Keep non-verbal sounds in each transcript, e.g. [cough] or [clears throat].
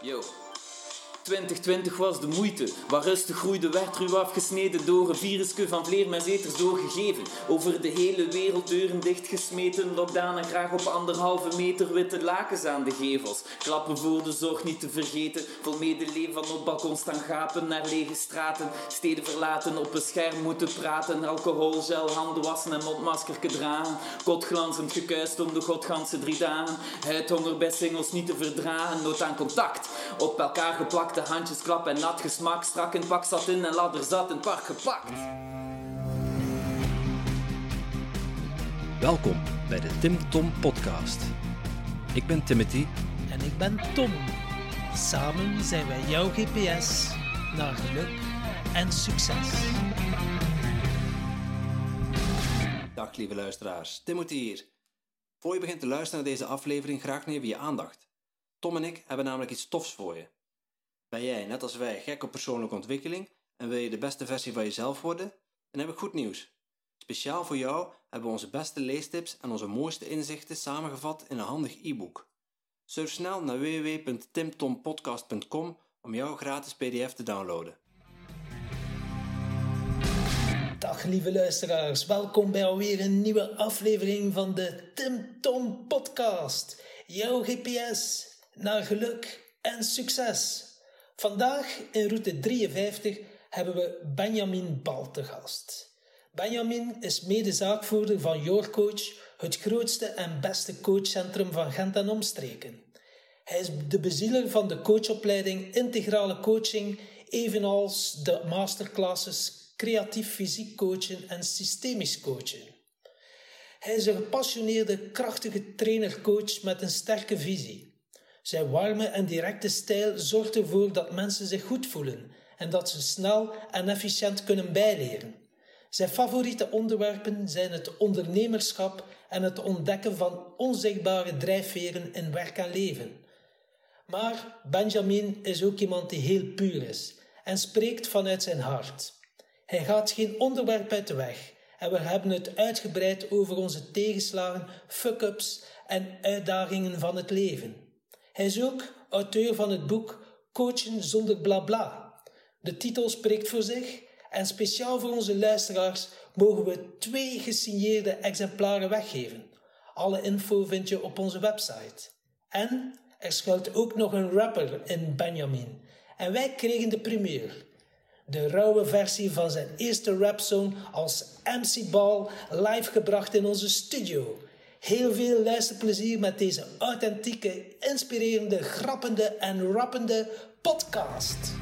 Yo. 2020 was de moeite. Waar rustig groeide werd ruw afgesneden door een virusje van vleermuiseters doorgegeven. Over de hele wereld deuren dichtgesmeten. Lockdown en graag op anderhalve meter witte lakens aan de gevels. Klappen voor de zorg niet te vergeten. Vol medeleven van op balkons staan gapen naar lege straten. Steden verlaten op een scherm moeten praten. Alcohol, gel, handen wassen en mondmasker dragen. Kotglanzend gekuist om de godganse drie dagen. Huidhonger bij singles niet te verdragen. Nood aan contact. Op elkaar geplakt de handjes klap en nat gesmak. Strak in pak zat in en ladder zat in het park gepakt. Welkom bij de Tim Tom Podcast. Ik ben Timothy. En ik ben Tom. Samen zijn wij jouw GPS naar geluk en succes. Dag lieve luisteraars, Timothy hier. Voor je begint te luisteren naar deze aflevering, graag even je aandacht. Tom en ik hebben namelijk iets tofs voor je. Ben jij, net als wij, gek op persoonlijke ontwikkeling en wil je de beste versie van jezelf worden? Dan heb ik goed nieuws. Speciaal voor jou hebben we onze beste leestips en onze mooiste inzichten samengevat in een handig e-book. Surf snel naar www.timtompodcast.com om jouw gratis pdf te downloaden. Dag lieve luisteraars, welkom bij alweer een nieuwe aflevering van de Tim Tom Podcast. Jouw GPS naar geluk en succes. Vandaag in route 53 hebben we Benjamin Bal te gast. Benjamin is medezaakvoerder van Your Coach, het grootste en beste coachcentrum van Gent en omstreken. Hij is de bezieler van de coachopleiding Integrale Coaching, evenals de masterclasses Creatief Fysiek Coachen en Systemisch Coachen. Hij is een gepassioneerde, krachtige trainer-coach met een sterke visie. Zijn warme en directe stijl zorgt ervoor dat mensen zich goed voelen en dat ze snel en efficiënt kunnen bijleren. Zijn favoriete onderwerpen zijn het ondernemerschap en het ontdekken van onzichtbare drijfveren in werk en leven. Maar Benjamin is ook iemand die heel puur is en spreekt vanuit zijn hart. Hij gaat geen onderwerp uit de weg en we hebben het uitgebreid over onze tegenslagen, fuck-ups en uitdagingen van het leven. Hij is ook auteur van het boek Coachen zonder blabla. De titel spreekt voor zich en speciaal voor onze luisteraars mogen we twee gesigneerde exemplaren weggeven. Alle info vind je op onze website. En er schuilt ook nog een rapper in Benjamin. En wij kregen de primeur. De rauwe versie van zijn eerste rapsong als MC Ball live gebracht in onze studio. Heel veel luisterplezier met deze authentieke, inspirerende, grappende en rappende podcast.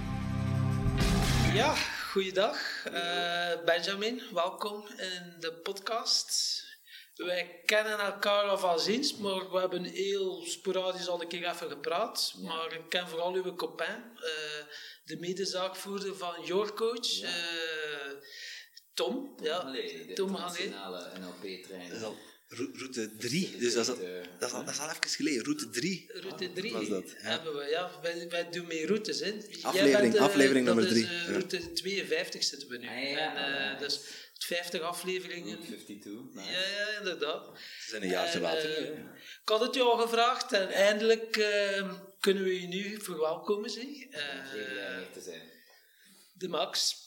Ja, goeiedag. Uh, Benjamin, welkom in de podcast. Wij kennen elkaar al van ziens, maar we hebben heel sporadisch al een keer even gepraat. Maar ik ken vooral uw copain, uh, de medezaakvoerder van Your Coach. Ja. Uh, Tom, ja. Allee, de Tom internationale NLP-trainer route 3. Dus dat is, al, dat, is al, dat is al even geleden. Route 3. Route 3 was dat. Hebben we, ja. Wij, wij doen mee routes. Hè. Aflevering, bent, uh, aflevering nummer 3. Uh, route 52 zitten we nu. Ah, ja, en, uh, dus 50 afleveringen. 52. Nice. Ja, ja, inderdaad. Ze zijn een jaartje later. ik had het al gevraagd en eindelijk ehm, kunnen we je nu verwelkomen. Zeg. te zijn. De Max.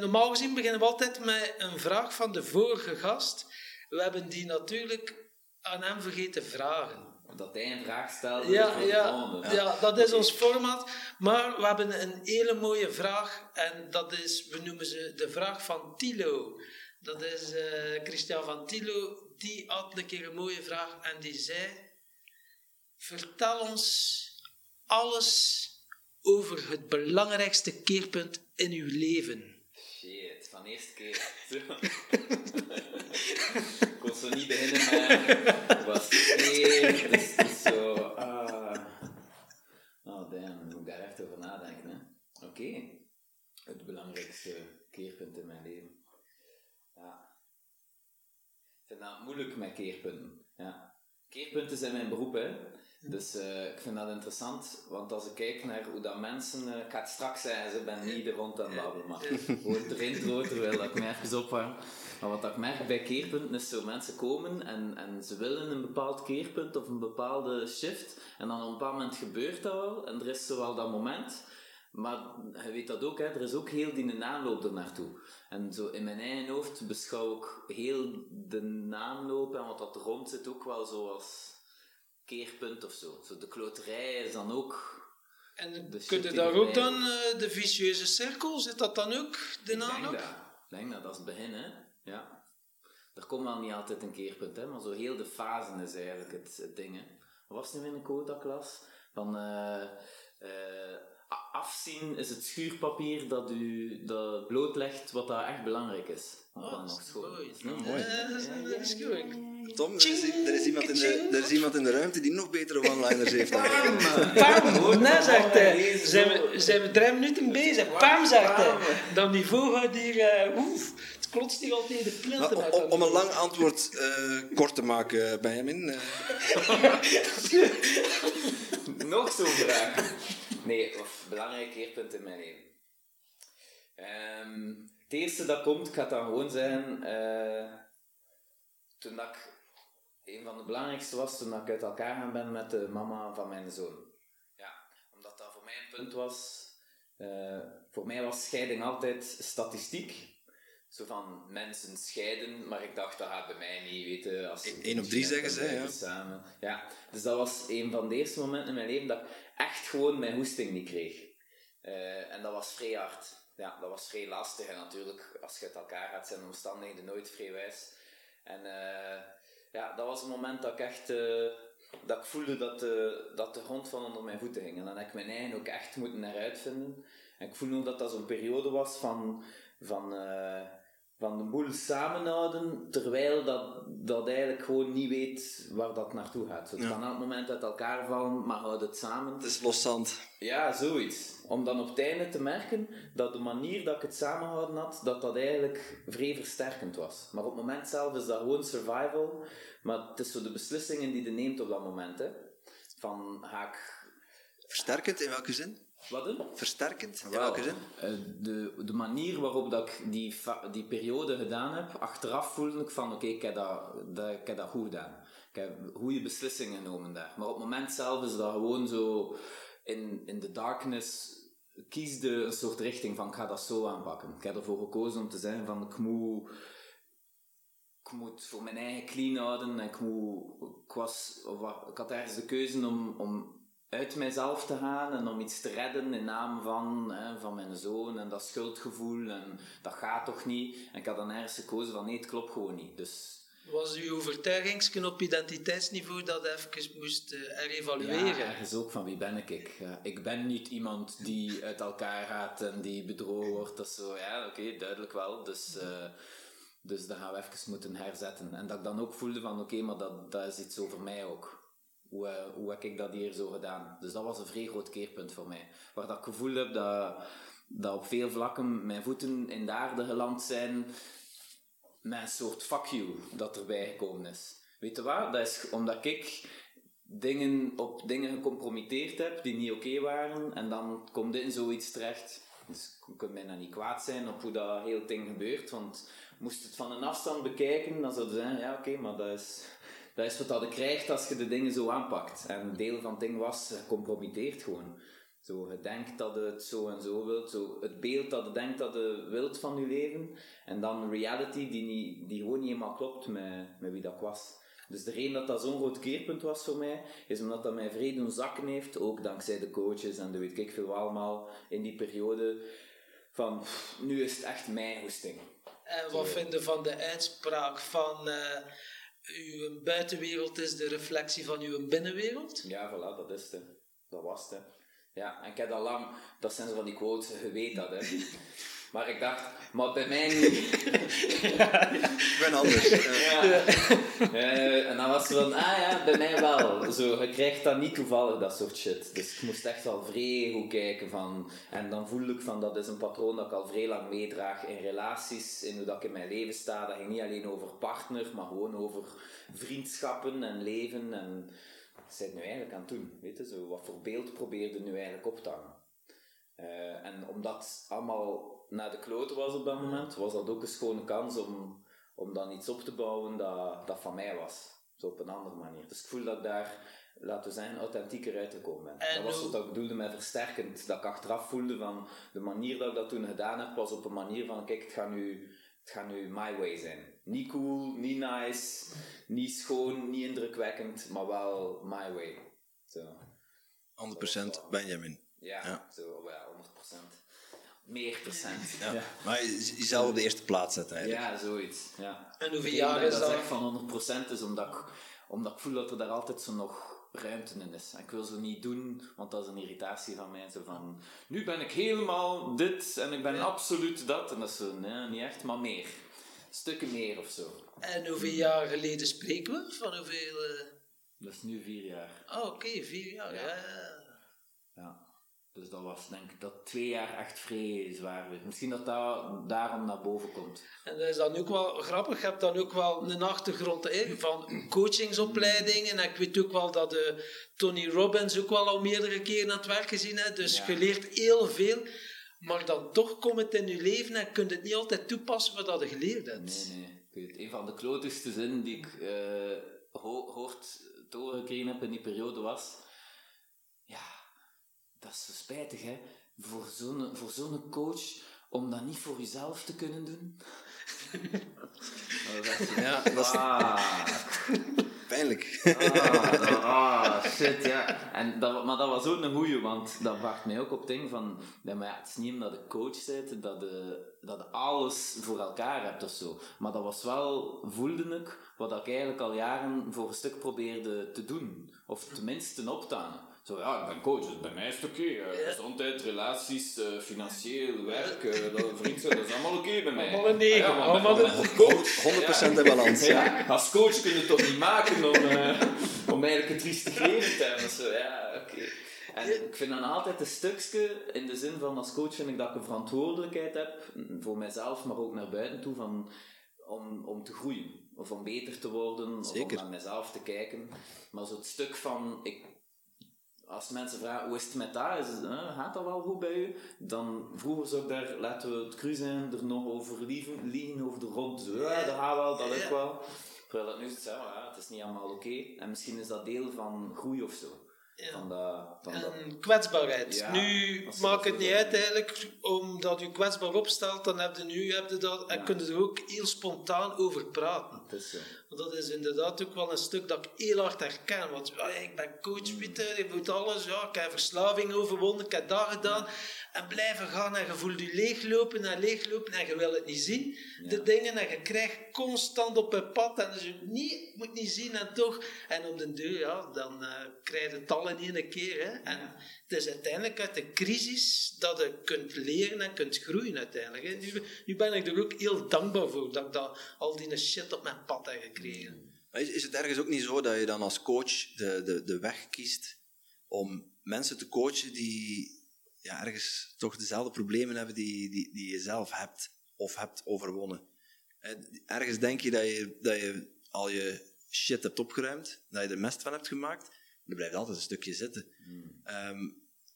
normaal gezien beginnen we altijd met een vraag van de vorige gast. We hebben die natuurlijk aan hem vergeten vragen. Dat hij een vraag stelt. Ja, ja, ja, dat is ons format. Maar we hebben een hele mooie vraag. En dat is, we noemen ze de vraag van Tilo. Dat is uh, Christian van Tilo. Die had een keer een mooie vraag. En die zei... Vertel ons alles over het belangrijkste keerpunt in uw leven. Shit, van eerste keer. [laughs] ik kon zo niet beginnen met was één, dus, dus zo, ah. Oh damn, moet ik daar echt over nadenken. Oké, okay. het belangrijkste keerpunt in mijn leven. Ja. Ik vind dat moeilijk met keerpunten. Ja. Keerpunten zijn mijn beroep, hè. Dus eh, ik vind dat interessant, want als ik kijk naar hoe dat mensen, uh, ik ga het straks zeggen, ze ben niet rond aan babbelen, maar gewoon de intro, terwijl ik me even opwarm. Maar wat ik merk bij keerpunten is zo mensen komen en, en ze willen een bepaald keerpunt of een bepaalde shift en dan op een bepaald moment gebeurt dat wel en er is zo wel dat moment. Maar je weet dat ook, hè, er is ook heel die naamloop er naartoe. En zo in mijn eigen hoofd beschouw ik heel de naamloop en wat dat er rond zit ook wel zoals keerpunt of zo. zo de kloterij is dan ook. En kun je daar ook dan uh, de vicieuze cirkel, zit dat dan ook de naam Ik denk dat, dat is het begin, hè. Ja. Er komt wel niet altijd een keerpunt, hè, maar zo heel de fase is eigenlijk het, het ding, hè. Wat was nu in een quota-klas? Van... Uh, uh, afzien is het schuurpapier dat u dat blootlegt wat dat echt belangrijk is. Oh, dat nog schoon. Mooi. is mooi. dat is goed. Tom, er is, er, is iemand in de, er is iemand in de ruimte die nog betere one-liners heeft dan Pam! Pam! [laughs] Nee, zegt hij. Zijn we, zijn we drie minuten bezig? Pam, zegt hij. Dan die gaat hier... Uh, oef, het klotst hier altijd de plinten. Om, om, een lang antwoord uh, kort te maken, Benjamin. Uh. [laughs] [laughs] nog zo'n vraag. Nee, of belangrijk keerpunt in mijn leven. Um, het eerste dat komt, ik ga dan gewoon zijn, uh, toen dat ik, een van de belangrijkste was toen ik uit elkaar gaan ben met de mama van mijn zoon. Ja, omdat dat voor mij een punt was. Uh, voor mij was scheiding altijd statistiek. Zo van mensen scheiden, maar ik dacht dat gaat bij mij niet weten. Als 1 op 3 zeggen ze, ja. Samen. ja. Dus dat was een van de eerste momenten in mijn leven dat ik echt gewoon mijn hoesting niet kreeg. Uh, en dat was vrij hard. Ja, dat was vrij lastig. En natuurlijk, als je het elkaar gaat, zijn de omstandigheden nooit vrij wijs. En uh, ja, dat was een moment dat ik echt... Uh, dat ik voelde dat de, dat de grond van onder mijn voeten ging. En dan heb ik mijn eigen ook echt moeten eruit vinden. En ik voelde ook dat dat zo'n periode was van... van van de boel samenhouden, terwijl dat, dat eigenlijk gewoon niet weet waar dat naartoe gaat. Het ja. kan elk moment uit elkaar vallen, maar houd het samen. Het is loszand. Ja, zoiets. Om dan op het einde te merken dat de manier dat ik het samenhouden had, dat dat eigenlijk vrij versterkend was. Maar op het moment zelf is dat gewoon survival, maar het is zo de beslissingen die je neemt op dat moment. Hè. Van, ga ik... Versterkend, in welke zin? Wat doen? Versterkend? In welke zin? Eh, de, de manier waarop dat ik die, die periode gedaan heb, achteraf voelde ik van oké, ik, heb dat, dat, ik heb dat goed gedaan. Ik heb goede beslissingen genomen daar. Maar op het moment zelf is dat gewoon zo in, in de darkness kiesde een soort richting van ik ga dat zo aanpakken. Ik heb ervoor gekozen om te zeggen van ik moet, ik moet voor mijn eigen clean houden en ik moet, ik was, ik had ergens de keuze om, om uit mijzelf te gaan en om iets te redden in naam van, hè, van mijn zoon en dat schuldgevoel en dat gaat toch niet. En ik had dan ergens gekozen van nee, het klopt gewoon niet. Dus was uw overtuigingsknop op identiteitsniveau dat even moest uh, herevalueren? Ja, ergens ook van wie ben ik? Ik, ik ben niet iemand die uit elkaar gaat en die bedrogen wordt. Dat zo, ja, oké, duidelijk wel. Dus, uh, dus dat gaan we even moeten herzetten. En dat ik dan ook voelde van, oké, maar dat, dat is iets over mij ook hoe, uh, hoe heb ik dat hier zo gedaan? Dus dat was een vrij groot keerpunt voor mij. Waar dat ik gevoel heb dat, dat op veel vlakken mijn voeten in de aarde geland zijn met een soort fuck you dat erbij gekomen is. Weet je wat? Dat is omdat ik dingen op dingen gecompromitteerd heb die niet oké waren en dan komt in zoiets terecht. Dus je kunt bijna niet kwaad zijn op hoe dat heel ding gebeurt, want moest het van een afstand bekijken, dan zou je zeggen, ja oké, maar dat is dat is wat je krijgt als je de dingen zo aanpakt. En een deel van het ding was gecompromitteerd gewoon. Zo, je denkt dat je het zo en zo wilt. Zo, het beeld dat je denkt dat je wilt van je leven. En dan reality die, niet, die gewoon niet helemaal klopt met, met wie dat was. Dus de reden dat dat zo'n groot keerpunt was voor mij, is omdat dat mij vrede doen zakken heeft. Ook dankzij de coaches en de weet ik veel allemaal in die periode. Van, nu is het echt mijn hoesting. En wat vinden van de uitspraak van... Uh uw buitenwereld is de reflectie van uw binnenwereld? Ja, voilà, dat is het. Dat was het. Ja, en ik heb al lang, dat zijn zo van die quotes, je weet dat, hè. Maar ik dacht, maar bij mij [laughs] niet. Ik ben [laughs] anders. Ja. Uh, en dan was het van, ah ja, bij mij wel. Zo, je krijgt dat niet toevallig, dat soort shit. Dus ik moest echt wel vrij goed kijken van... En dan voelde ik van, dat is een patroon dat ik al vrij lang meedraag in relaties, in hoe dat ik in mijn leven sta. Dat ging niet alleen over partner, maar gewoon over vriendschappen en leven en zit nu eigenlijk aan het doen? Weet je, zo, wat voor beeld probeerde nu eigenlijk op te hangen? Eh, en omdat allemaal naar de kloten was op dat moment, was dat ook een schone kans om, om dan iets op te bouwen dat, dat van mij was. Zo op een andere manier. Dus ik voel dat ik daar, laten we zeggen, authentieker uitgekomen ben. En dat was wat ik bedoelde met versterkend. Dat ik achteraf voelde van, de manier dat ik dat toen gedaan heb, was op een manier van, kijk, het gaat nu, het gaat nu my way zijn. Niet cool, niet nice, niet schoon, niet indrukwekkend, maar wel my way. Zo. 100% Benjamin. Ja, Ja. zo, 100%. Meer procent. Ja. Maar je- jezelf op de eerste plaats zetten eigenlijk. Ja, zoiets. Ja. En hoeveel Ik jaar is dat dat? van 100% is, omdat ik, omdat ik voel dat er daar altijd zo nog ruimte in is. En ik wil zo niet doen, want dat is een irritatie van mij. Zo van, nu ben ik helemaal dit en ik ben absoluut dat. En dat is zo, nee, niet echt, maar meer. Stukken meer of zo. En hoeveel jaar geleden spreken we? Van hoeveel... eh, Dat is nu vier jaar. Ah, oké, vier jaar. Ja. Ja. Dus dat was denk ik dat twee jaar echt vrij zwaar weer. Misschien dat dat daarom naar boven komt. En dat is dan ook wel grappig. Je hebt dan ook wel een achtergrond hè, van coachingsopleidingen. En ik weet ook wel dat eh, Tony Robbins ook wel al meerdere keren aan het werk gezien heeft. Dus Ja. je leert heel veel. Maar dan toch komt het in je leven en kun je het niet altijd toepassen wat dat je geleerd hebt. Nee, nee. Ik weet, een van de klotigste zinnen die ik eh, ho hoort te horen gekregen heb in die periode was... Ja, dat is zo spijtig, hè. Voor zo'n voor zo'n coach, om dat niet voor jezelf te kunnen doen. [laughs] Ja, dat is Ah, [laughs] pijnlijk. ah, ah, shit, ja. En dat, maar dat was ook een goeie, want dat bracht mij ook op het ding van... Ja, maar ja, het is niet omdat de coach bent dat je, dat alles voor elkaar hebt of zo. Maar dat was wel, voelde ik, wat ik eigenlijk al jaren voor een stuk probeerde te doen. Of tenminste ten optaan. Zo, ja, ik ben coach, dus bij mij is het oké. eh, Gezondheid, relaties, eh, financieel, werk, eh, dat, vriendschap, dat is allemaal oké bij mij. Allemaal een negen, Ah ja, maar allemaal ben- een- coach. 100% in balans. Ja, als coach kun je het toch niet maken om, eh, om eigenlijk een triestig leven te hebben. Zo, ja, oké. En ik vind dan altijd een stukje, in de zin van als coach vind ik dat ik een verantwoordelijkheid heb, mm, voor mijzelf, maar ook naar buiten toe, van, om, om te groeien. Of om beter te worden, of om naar mezelf te kijken. Maar zo'n stuk van, ik, als mensen vragen hoe is het met dat, is, het, eh, gaat dat wel goed bij u? Dan vroeger zou ik daar, laten we het cru zijn, er nog over liegen, liegen over de rond. Ja, dat gaat wel, dat lukt wel. Terwijl dat nu is, ja, het is niet allemaal oké. En misschien is dat deel van groei of zo. Ja. Van dat, van dat. En kwetsbaarheid. Ja, nu maakt dat het niet uit eigenlijk, omdat je kwetsbaar opstelt, dan heb je nu heb je dat, en Ja. kun je er ook heel spontaan over praten. Het is dat is inderdaad ook wel een stuk dat ik heel hard herken. Want ja, ik ben coach. Pieter, ik moet alles. Ja, ik heb verslaving overwonnen, ik heb dat gedaan. En blijven gaan en je voelt je leeglopen en leeglopen en je wil het niet zien. De dingen en je krijgt constant op je pad en je niet, moet niet zien en toch. En om de deur, ja, dan eh, krijg je het al in één keer. Hè. En het is uiteindelijk uit de crisis dat je kunt leren en kunt groeien uiteindelijk. Hè. Nu, nu ben ik er ook heel dankbaar voor dat ik dat, al die shit op mijn pad heb gekregen. Maar Is, is het ergens ook niet zo dat je dan als coach de, de, de weg kiest om mensen te coachen die ja, ergens toch dezelfde problemen hebben die, die, die je zelf hebt of hebt overwonnen? Eh, Ergens denk je dat, je dat je al je shit hebt opgeruimd, dat je er mest van hebt gemaakt, er blijft altijd een stukje zitten. Ehm,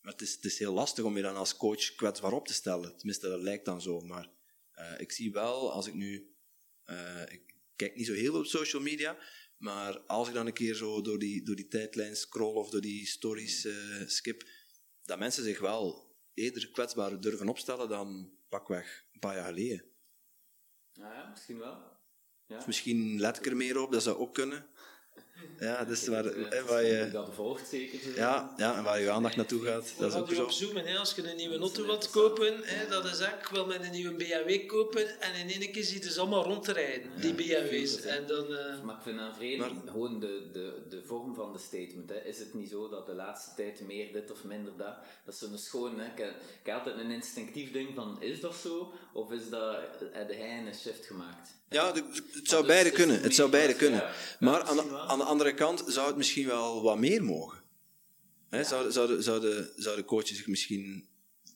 maar het is, het is heel lastig om je dan als coach kwetsbaar op te stellen. Tenminste, dat lijkt dan zo. Maar eh, ik zie wel, als ik nu... eh, ik kijk niet zo heel veel op social media, maar als ik dan een keer zo door die, door die tijdlijn scroll of door die stories skip, dat mensen zich wel eerder kwetsbaar durven opstellen dan pakweg een paar jaar geleden. Ja, ja, misschien wel. Ja. Misschien let ik er meer op, dat zou ook kunnen. Ja, dus waar, Eh, eh, waar je, Dat volgt zeker. zo. ja, ja, en waar je aandacht naartoe gaat, dat is ook zo. op zoomen, hè. als je een nieuwe auto wilt kopen, hè, dat is echt, ik wil met een nieuwe BMW kopen en in één keer ziet het allemaal rond te rijden, die BMW's. En dan, eh, Maar ik vind aan vrede, gewoon de, de, de vorm van de statement. Hè. Is het niet zo dat de laatste tijd meer dit of minder dat? Dat is zo'n schoon. Hè. Ik, heb- ik heb altijd een instinctief ding van, is dat zo? Of is dat, heb hij een shift gemaakt? Ja, de- het zou beide kunnen. het Het zou beide kunnen. ja, Maar aan de, aan de andere kant zou het misschien wel wat meer mogen. Hè, zouden, zouden, zouden, zouden coaches zich misschien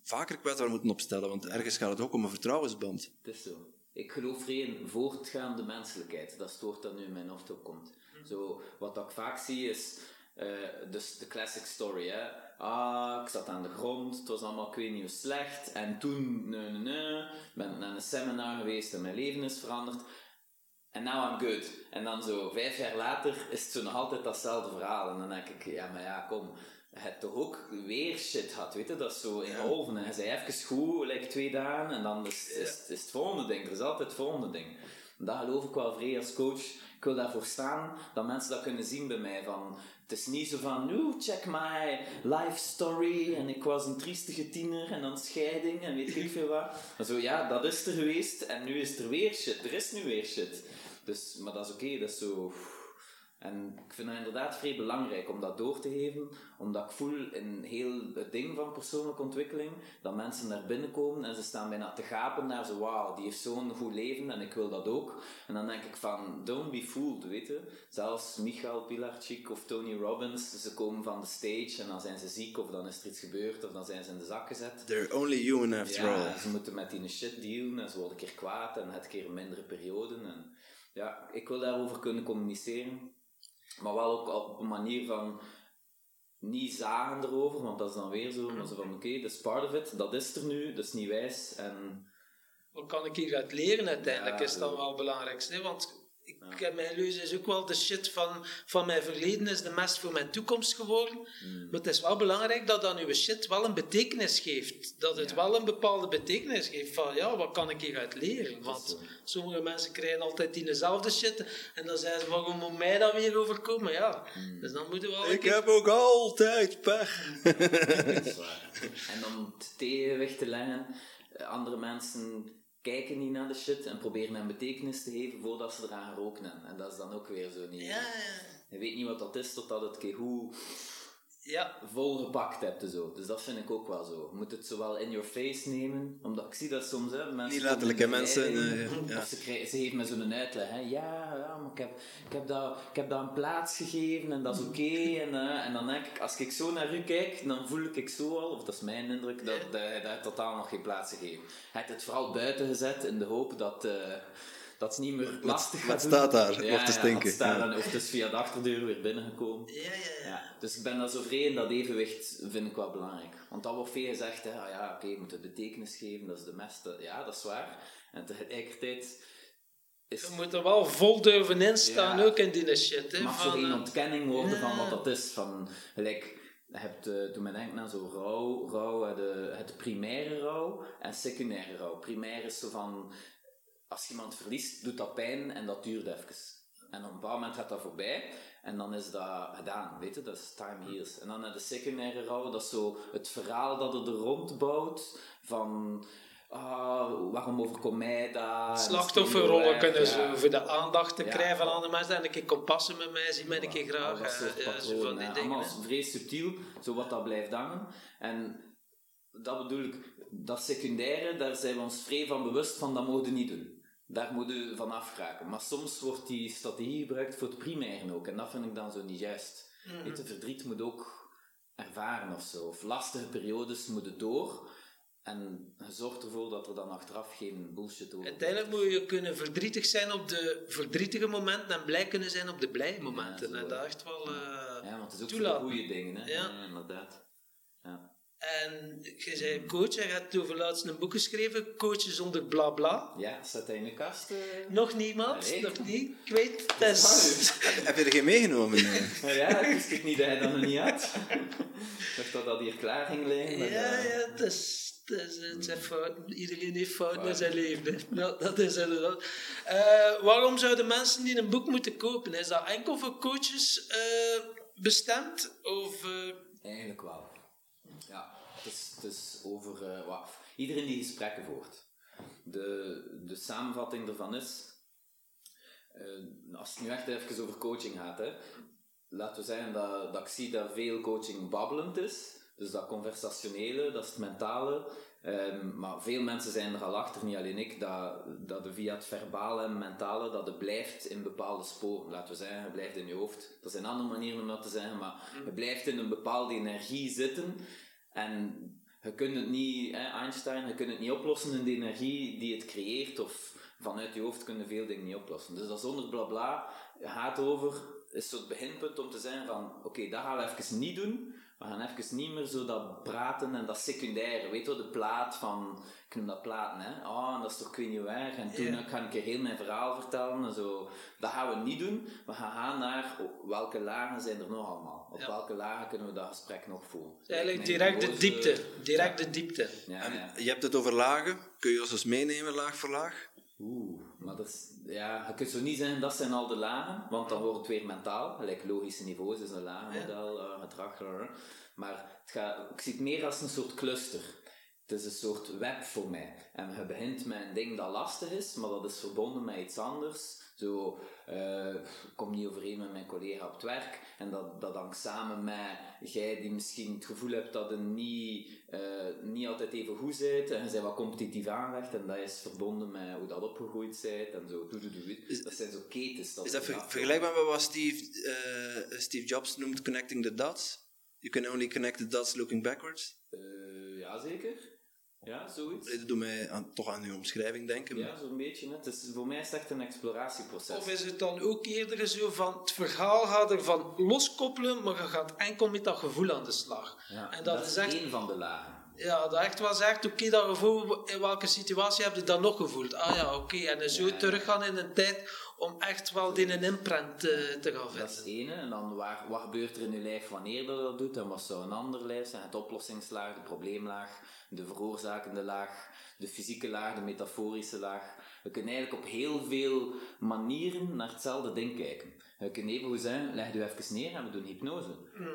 vaker kwetsbaar moeten opstellen? Want ergens gaat het ook om een vertrouwensband. Het is zo. Ik geloof erin, voortgaande menselijkheid. Dat is het woord dat nu in mijn hoofd opkomt. Zo, wat ik vaak zie is, Eh, dus de classic story, hè. Ah, ik zat aan de grond, het was allemaal, ik weet niet hoe slecht. En toen, nee, nee, nee, ben ik naar een seminar geweest en mijn leven is veranderd. En now I'm good. En dan zo, vijf jaar later, is het zo nog altijd datzelfde verhaal. En dan denk ik, ja, maar ja, kom, je hebt toch ook weer shit gehad, weet je? Dat is zo in golven. En je zei even goed, like twee dagen, en dan is, is, is het volgende ding. Er is altijd het volgende ding. En dat geloof ik wel vrij als coach. Ik wil daarvoor staan, dat mensen dat kunnen zien bij mij. Van, het is niet zo van, nu check my life story en ik was een triestige tiener en dan scheiding en weet ik veel wat. Maar zo, ja, dat is er geweest en nu is er weer shit. Er is nu weer shit. Dus, maar dat is oké, dat is zo... En ik vind het inderdaad vrij belangrijk om dat door te geven, omdat ik voel in heel het ding van persoonlijke ontwikkeling, dat mensen naar binnen komen en ze staan bijna te gapen naar zo, wauw, die heeft zo'n goed leven en ik wil dat ook. En dan denk ik van, don't be fooled, weet je. Zelfs Michael Pilarczyk of Tony Robbins, ze komen van de stage en dan zijn ze ziek of dan is er iets gebeurd of dan zijn ze in de zak gezet. They're only human after Ja, all. ze moeten met die shit dealen en ze worden een keer kwaad en het keer mindere periode. En ja, ik wil daarover kunnen communiceren, maar wel ook op een manier van niet zagen erover, want dat is dan weer zo, maar zo van oké, dat is part of it, dat is er nu, dat is niet wijs en Wat kan ik hieruit leren uiteindelijk, Ja, is dan wel het belangrijkste. hè, Want ik heb mijn leuze is ook wel de shit van, van mijn verleden is de mest voor mijn toekomst geworden. Hmm. Maar het is wel belangrijk dat dan uw shit wel een betekenis geeft. Dat het Ja. wel een bepaalde betekenis geeft van ja, wat kan ik hieruit leren? Want zo. sommige mensen krijgen altijd die dezelfde shit en dan zeggen ze waarom moet mij dat weer overkomen? Ja, Hmm. dus dan moeten we wel... Ik heb ook altijd pech. [laughs] En om het tegenwicht te leggen, eh, andere mensen kijken niet naar de shit en proberen hem betekenis te geven voordat ze eraan hebben. En dat is dan ook weer zo niet. Ja, ja, Je weet niet wat dat is totdat het keer hoe ja. volgepakt hebt en zo. Dus dat vind ik ook wel zo. Je moet het zowel in your face nemen, omdat ik zie dat soms, hè, mensen... Niet letterlijk, hè, komen in mensen, eh, ja. [laughs] Of ze, krijgen, ze geven me zo'n uitleg, hè. Ja, ja, maar ik heb, ik, heb dat, ik heb dat een plaats gegeven en dat is oké. en, eh, en dan denk ik, als ik zo naar u kijk, dan voel ik zo al, of dat is mijn indruk, dat, dat je daar totaal nog geen plaats gegeven. Hij heeft het vooral buiten gezet in de hoop dat... eh, dat het niet meer lastig gaat wat doen. staat daar? Ja, Of te stinken. wat staat Ja. dan- of het is via de achterdeur weer binnengekomen. Ja, ja, ja. Ja, dus ik ben daar zo vrij in dat evenwicht vind ik wel belangrijk. Want dat wordt veel gezegd, hè, ah ja, oké, je moet het betekenis geven, dat is de meste. Ja, dat is waar. En tegelijkertijd is, Je moet er wel vol durven instaan, Ja. ook in die shit. Hè, mag zo van, geen eh, ontkenning worden van wat dat is. Van, gelijk, je hebt, eh, toen men denkt naar zo rouw, rouw eh, de, het primaire rouw en secundaire rouw. Primair is zo van, als je iemand verliest, doet dat pijn en dat duurt even. En op een bepaald moment gaat dat voorbij en dan is dat gedaan, weet je, dat is time heals. En dan je de secundaire rouw, dat is zo het verhaal dat er rond bouwt van... Ah, waarom overkomt mij dat? slachtofferrollen En kunnen ja. ze voor de aandacht te Ja. krijgen van andere mensen. En een keer met mij, zie mij een keer graag. dat soort eh, patronen, van die dingen. Allemaal subtiel, zo wat dat blijft hangen. En dat bedoel ik, dat secundaire, daar zijn we ons vrij van bewust van, dat mogen we niet doen. Daar moeten we van afraken. Maar soms wordt die strategie gebruikt voor het primaire ook. En dat vind ik dan zo niet juist. Weet je, verdriet moet ook ervaren of zo. Of lastige periodes moeten door. En je zorgt ervoor dat er dan achteraf geen bullshit over Uiteindelijk moet je kunnen verdrietig zijn op de verdrietige momenten en blij kunnen zijn op de blije momenten. en hè. dat echt wel eh, Ja, want het is ook voor de goede dingen, hè. Ja. inderdaad. Ja. En je zei coach, je hebt over laatst een boek geschreven, Coaches zonder bla bla. Ja, staat hij in de kast? eh? Nog niemand, Nee. nog niet. Ik weet, het is... Heb je er geen meegenomen? Nou [laughs] ja, ik wist ik niet dat hij dat nog niet had. Ik dacht dat dat hier klaar ging liggen. maar, Ja, ja, het is, het is, het zijn fouten. Iedereen heeft fouten in Waar. zijn leven. hè. Ja, dat is inderdaad. Eh, waarom zouden mensen die een boek moeten kopen? Is dat enkel voor coaches eh, bestemd? Of, eh, Eigenlijk wel. Ja, het is, over eh, wat, iedereen die gesprekken voert. De, de samenvatting ervan is, eh, als het nu echt even over coaching gaat, hè, laten we zeggen dat, dat ik zie dat veel coaching babbelend is. Dus dat conversationele, dat is het mentale. Ehm, maar veel mensen zijn er al achter, niet alleen ik, dat, dat de via het verbale en mentale, dat het blijft in bepaalde sporen. Laten we zeggen, het blijft in je hoofd. Er zijn andere manieren om dat te zeggen, maar je blijft in een bepaalde energie zitten. En je kunt het niet, hè, Einstein, je kunt het niet oplossen in de energie die het creëert. Of vanuit je hoofd kun je veel dingen niet oplossen. Dus dat zonder blabla gaat over is het beginpunt om te zeggen van, oké, dat gaan we even niet doen. We gaan even niet meer zo dat praten en dat secundaire. Weet je wel, de plaat van, ik noem dat platen, hè. Oh, en dat is toch ik weet niet waar. En toen Ja. ga ik een heel mijn verhaal vertellen en zo. Dat gaan we niet doen. We gaan gaan naar oh, welke lagen zijn er nog allemaal. Op Ja. welke lagen kunnen we dat gesprek nog voeren. Eigenlijk direct de diepte. Direct de diepte. Ja, En ja. je hebt het over lagen. Kun je ons eens meenemen, laag voor laag? Oeh, maar dat is, ja, je kunt zo niet zeggen dat zijn al de lagen, want dan wordt het weer mentaal. Gelijk logische niveaus is een lagenmodel, eh, gedrag, maar het gaat, ik zie het meer als een soort cluster. Het is een soort web voor mij. En je begint met een ding dat lastig is, maar dat is verbonden met iets anders. Zo, eh, ik kom niet overeen met mijn collega op het werk. En dat, dat hangt samen met jij die misschien het gevoel hebt dat je niet, eh, niet altijd even goed bent. En je bent wat competitief aangelegd. En dat is verbonden met hoe dat opgegroeid bent. En zo, doe, doe, doe. Dat zijn zo ketens. Dat Is dat er ver- vergelijkbaar met wat Steve, eh, Steve Jobs noemt connecting the dots? You can only connect the dots looking backwards. Ja, zeker. Ja, zoiets. Dat doet mij aan, toch aan uw omschrijving denken. Ja, zo'n beetje. Hè. Het is, voor mij is het echt een exploratieproces. Of is het dan ook eerder zo van het verhaal gaat ervan loskoppelen, maar je gaat enkel met dat gevoel aan de slag. Ja, en dat, is echt, één van de lagen. ja, dat echt wel zegt, oké, dat gevoel, in welke situatie heb je dat nog gevoeld? Ah ja, oké, en dan zo Ja. teruggaan in een tijd om echt wel die een imprint te, te gaan Dat is vinden. het ene. En dan waar, wat gebeurt er in je lijf wanneer je dat doet? En wat zou een ander lijf zijn? Het oplossingslaag, de probleemlaag, de veroorzakende laag, de fysieke laag, de metaforische laag. We kunnen eigenlijk op heel veel manieren naar hetzelfde ding kijken. Je kunt even goed zeggen, leg je even neer en we doen hypnose.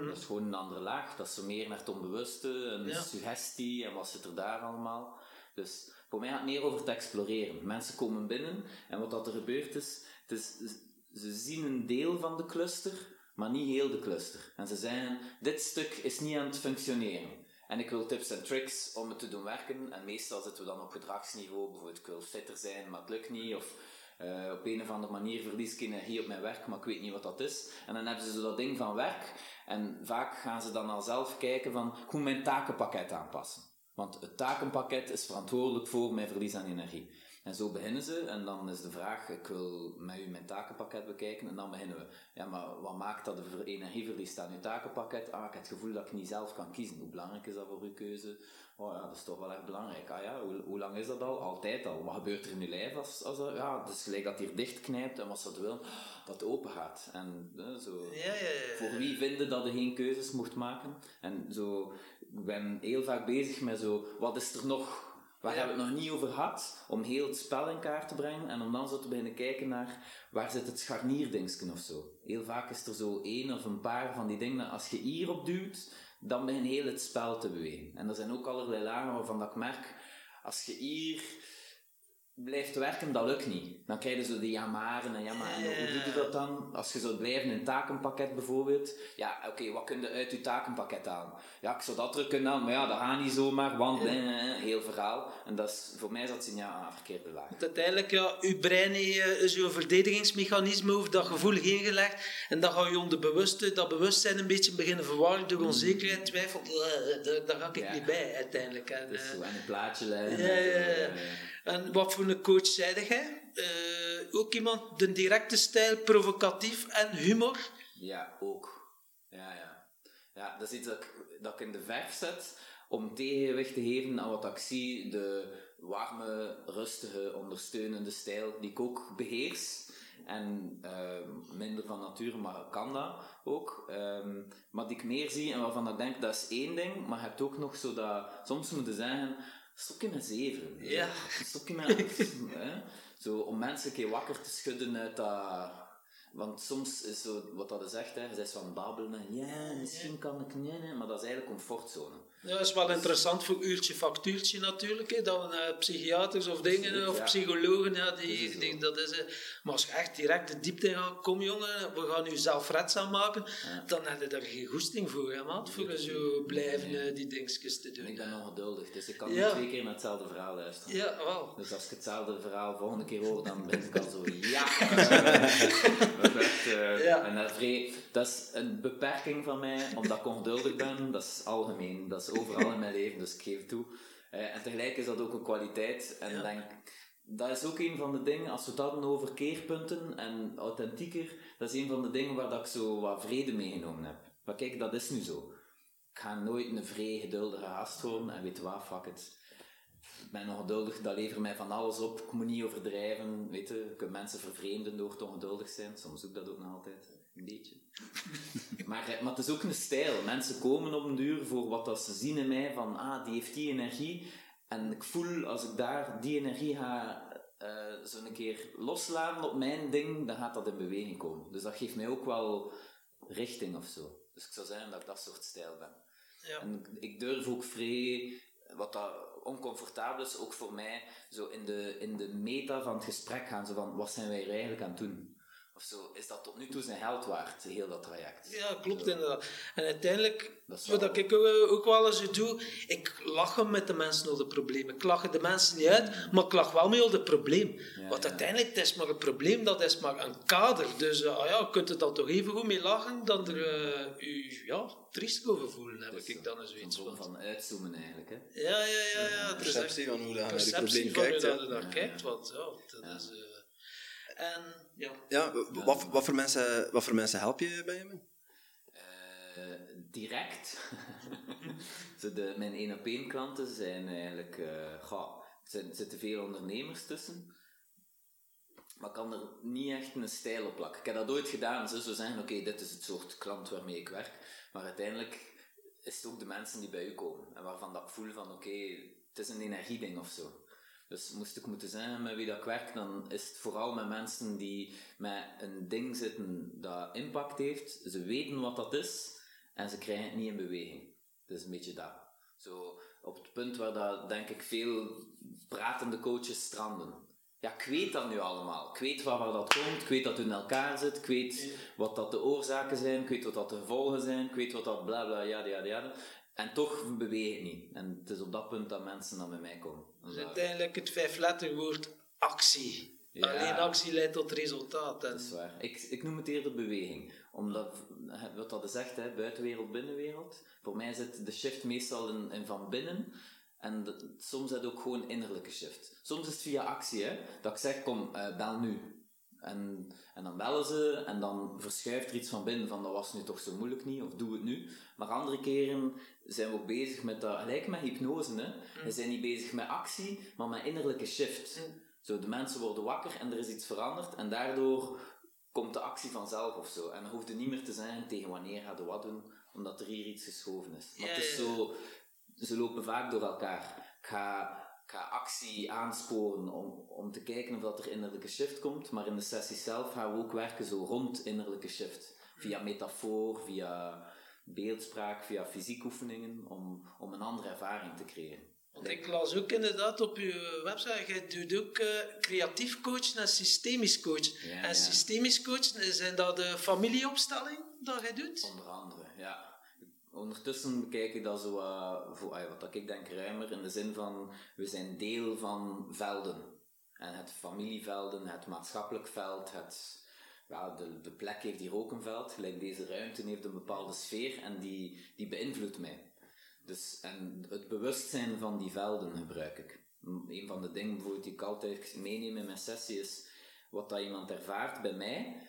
Dat is gewoon een andere laag. Dat is zo meer naar het onbewuste, een Ja. suggestie en wat zit er daar allemaal. Dus voor mij gaat het meer over te exploreren. Mensen komen binnen en wat dat er gebeurt is, is ze zien een deel van de cluster, maar niet heel de cluster. En ze zeggen, dit stuk is niet aan het functioneren. En ik wil tips en tricks om het te doen werken. En meestal zitten we dan op gedragsniveau. Bijvoorbeeld, ik wil fitter zijn, maar het lukt niet. Of eh, op een of andere manier verlies ik energie op mijn werk, maar ik weet niet wat dat is. En dan hebben ze zo dat ding van werk. En vaak gaan ze dan al zelf kijken van, moet mijn takenpakket aanpassen. Want het takenpakket is verantwoordelijk voor mijn verlies aan energie. En zo beginnen ze, en dan is de vraag, ik wil met u mijn takenpakket bekijken, en dan beginnen we. Ja, maar wat maakt dat de ver- energieverlies aan uw takenpakket? Ah, ik heb het gevoel dat ik niet zelf kan kiezen. Hoe belangrijk is dat voor uw keuze? Oh ja, dat is toch wel echt belangrijk. Ah ja, hoe, hoe lang is dat al? Altijd al. Wat gebeurt er in uw lijf als, als dat, ja, het is gelijk dat hier dicht knijpt, en wat ze willen, dat open gaat. En eh, zo... Ja, ja, ja. Voor wie vinden dat je geen keuzes mocht maken? En zo, ik ben heel vaak bezig met zo, wat is er nog, waar hebben we het nog niet over gehad, om heel het spel in kaart te brengen en om dan zo te beginnen kijken naar, waar zit het scharnierdingsken of zo. Heel vaak is er zo één of een paar van die dingen, als je hierop duwt, dan begint heel het spel te bewegen. En er zijn ook allerlei lagen waarvan dat ik merk, als je hier blijft werken, dat lukt niet. Dan krijg je zo die jamaren en jammer. En hoe doe je dat dan? Als je zou blijven in een takenpakket bijvoorbeeld. Ja, oké, wat kun je uit je takenpakket aan? Ja, ik zou dat terug kunnen halen, maar ja, dat gaat niet zomaar, want eh, eh, heel verhaal. En dat is, voor mij is dat signaal aan verkeerde laag. Uiteindelijk, ja, uw brein eh, zo'n verdedigingsmechanisme over dat gevoel ingelegd. En dan ga je onderbewuste, dat bewustzijn een beetje beginnen verwarren door onzekerheid, twijfel. eh, daar, daar ga ik Ja. niet bij uiteindelijk. En, Dus eh, zo aan een plaatje leggen. Ja, ja, ja. En wat voor een coach zei jij? Eh, ook iemand, de directe stijl, provocatief en humor. Ja, ook. Ja, ja. Ja, dat is iets dat ik, dat ik in de verf zet om tegenwicht te geven aan wat ik zie, de warme, rustige, ondersteunende stijl die ik ook beheers. En ehm, minder van nature, maar kan dat ook. Ehm, maar die ik meer zie en waarvan ik denk, dat is één ding, maar je hebt ook nog zo dat, soms moeten zeggen, stop je met zeven. Ja. Stop je met acht, hè. Zo, om mensen een keer wakker te schudden uit dat... Want soms is zo, wat dat is echt, hè, je zegt van babbelen, ja, misschien kan ik niet, maar dat is eigenlijk comfortzone. Ja, dat is wel interessant voor uurtje factuurtje natuurlijk. Hè. Dan eh, psychiaters of dingen Absoluut, of ja. psychologen, ja, Dat is die, die, dat is, eh, maar als je echt direct de diepte gaat, kom jongen, we gaan u zelfredzaam maken, dan heb je daar geen goesting voor, hè, maat, voor zo blijven eh, die dingetjes te En doen. ik ben ongeduldig, dus ik kan niet twee keer naar hetzelfde verhaal luisteren. Ja, wel. Dus als ik hetzelfde verhaal volgende keer hoor, dan ben ik al zo, [laughs] ja. [laughs] [laughs] dat is echt, eh, Ja. En dat, vrij- dat is een beperking van mij, omdat ik ongeduldig ben. Dat is algemeen, dat is overal in mijn leven, dus ik geef het toe. Eh, en tegelijk is dat ook een kwaliteit. En Ja. denk, dat is ook een van de dingen, als we hadden over keerpunten en authentieker, dat is een van de dingen waar dat ik zo wat vrede meegenomen heb. Maar kijk, dat is nu zo. Ik ga nooit een vrij geduldige gast worden en weet wat, fuck it. Ik ben ongeduldig, dat levert mij van alles op. Ik moet niet overdrijven, weet je. Je kunt mensen vervreemden door te ongeduldig zijn. Soms doe ik dat ook nog altijd, een beetje. [laughs] maar, eh, maar het is ook een stijl. Mensen komen op een duur voor wat dat ze zien in mij, van ah, die heeft die energie. En ik voel, als ik daar die energie ga uh, zo een keer loslaten op mijn ding, dan gaat dat in beweging komen. Dus dat geeft mij ook wel richting of zo. Dus ik zou zeggen dat ik dat soort stijl ben. Ja. En ik durf ook vrij, wat dat oncomfortabel is, ook voor mij, zo in de, in de meta van het gesprek gaan, zo van, wat zijn wij er eigenlijk aan het doen? Of zo, is dat tot nu toe zijn geld waard, heel dat traject? Ja, klopt Zo. inderdaad. En uiteindelijk, Dat wat wel- ik ook, wel eens doe, ik lach met de mensen over de problemen. Ik lach de mensen niet uit, maar ik lach wel mee over het probleem. Want ja. uiteindelijk, het is maar een probleem, dat is maar een kader. Dus eh, ah ja, je kunt er dan toch even goed mee lachen dan er eh, u ja, triest over voelen, heb Dus, ik dan eens Een zoiets van. van uitzoomen eigenlijk, hè? Ja, ja, ja. ja het Perceptie van hoe dat je naar perceptie probleem van hoe kijkt. dat ja. je daar Ja, kijkt. ja. Want ja, dat is... eh, en ja, wat, wat, voor mensen, wat voor mensen help je bij hem? Eh, direct. [laughs] Zo de, mijn één op één klanten zijn eigenlijk, eh goh, er zitten- er zitten veel ondernemers tussen. Maar ik kan er niet echt een stijl op plakken. Ik heb dat ooit gedaan. Ze zo zeggen, oké, dit is het soort klant waarmee ik werk. Maar uiteindelijk is het ook de mensen die bij u komen. En waarvan dat ik voel van, oké, het is een energieding of zo. Dus moest ik moeten zijn met wie dat ik werk, dan is het vooral met mensen die met een ding zitten dat impact heeft. Ze weten wat dat is en ze krijgen het niet in beweging. Is een beetje dat. Zo, op het punt waar dat, denk ik veel pratende coaches stranden. Ja, ik weet dat nu allemaal. Ik weet waar, waar dat komt. Ik weet dat het in elkaar zit. Ik weet wat dat de oorzaken zijn. Ik weet wat dat de gevolgen zijn. Ik weet wat dat bla bla, ja, ja, ja. En toch beweeg ik niet. En het is op dat punt dat mensen dan bij mij komen. En dus uiteindelijk het vijfletterwoord actie. Ja. Alleen actie leidt tot resultaat. En, Dat is waar. Ik, ik noem het eerder beweging. Omdat, wat dat zegt, hè, buitenwereld, binnenwereld. Voor mij zit de shift meestal in, in van binnen. En dat- soms is het ook gewoon innerlijke shift. Soms is het via actie, hè. Dat ik zeg, kom, eh, bel nu. En, en dan bellen ze en dan verschuift er iets van binnen van dat was nu toch zo moeilijk niet, of doe het nu. Maar andere keren zijn we ook bezig met dat, gelijk met hypnose, hè. We zijn niet bezig met actie, maar met innerlijke shift. Zo, de mensen worden wakker en er is iets veranderd en daardoor komt de actie vanzelf of zo. En dan hoeft het niet meer te zijn tegen wanneer gaat je wat doen, omdat er hier iets geschoven is. Maar het is zo, ze lopen vaak door elkaar. Ik ga, ga actie aansporen om, om te kijken of dat er innerlijke shift komt, maar in de sessie zelf gaan we ook werken zo rond innerlijke shift. Via metafoor, via beeldspraak, via fysiek oefeningen, om, om een andere ervaring te creëren. Want ik las ook inderdaad op je website, jij doet ook eh, creatief coach en systemisch coach. Ja, en ja. systemisch coach, zijn dat de familieopstelling dat jij doet? Onder andere, ja. Ondertussen bekijk ik dat zo, eh, voor, wat ik denk, ruimer in de zin van we zijn deel van velden. En het familievelden, het maatschappelijk veld, het, ja, de, de plek heeft hier ook een veld. Gelijk deze ruimte heeft een bepaalde sfeer en die, die beïnvloedt mij. Dus, en het bewustzijn van die velden gebruik ik. Een van de dingen bijvoorbeeld die ik altijd meeneem in mijn sessie is wat dat iemand ervaart bij mij.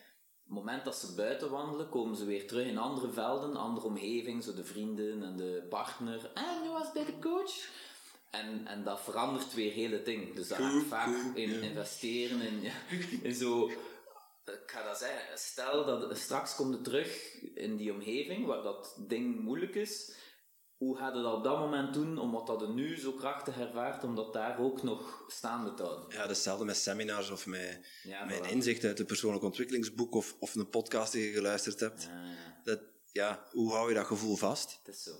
Op het moment dat ze buiten wandelen, komen ze weer terug in andere velden, andere omgeving, zo de vrienden en de partner. En je was bij de coach. En, en dat verandert weer heel het ding. Dus daar ga ik vaak in investeren, in, ja, in zo... Ik ga dat zeggen, stel dat straks komt het terug in die omgeving waar dat ding moeilijk is. Hoe gaat het dat op dat moment doen, omdat dat er nu zo krachtig ervaart, om dat daar ook nog staande te houden? Ja, dat is hetzelfde met seminars of met, Ja, voilà. inzicht uit een persoonlijk ontwikkelingsboek of, of een podcast die je geluisterd hebt. Ja, Dat, ja, hoe hou je dat gevoel vast? het is zo.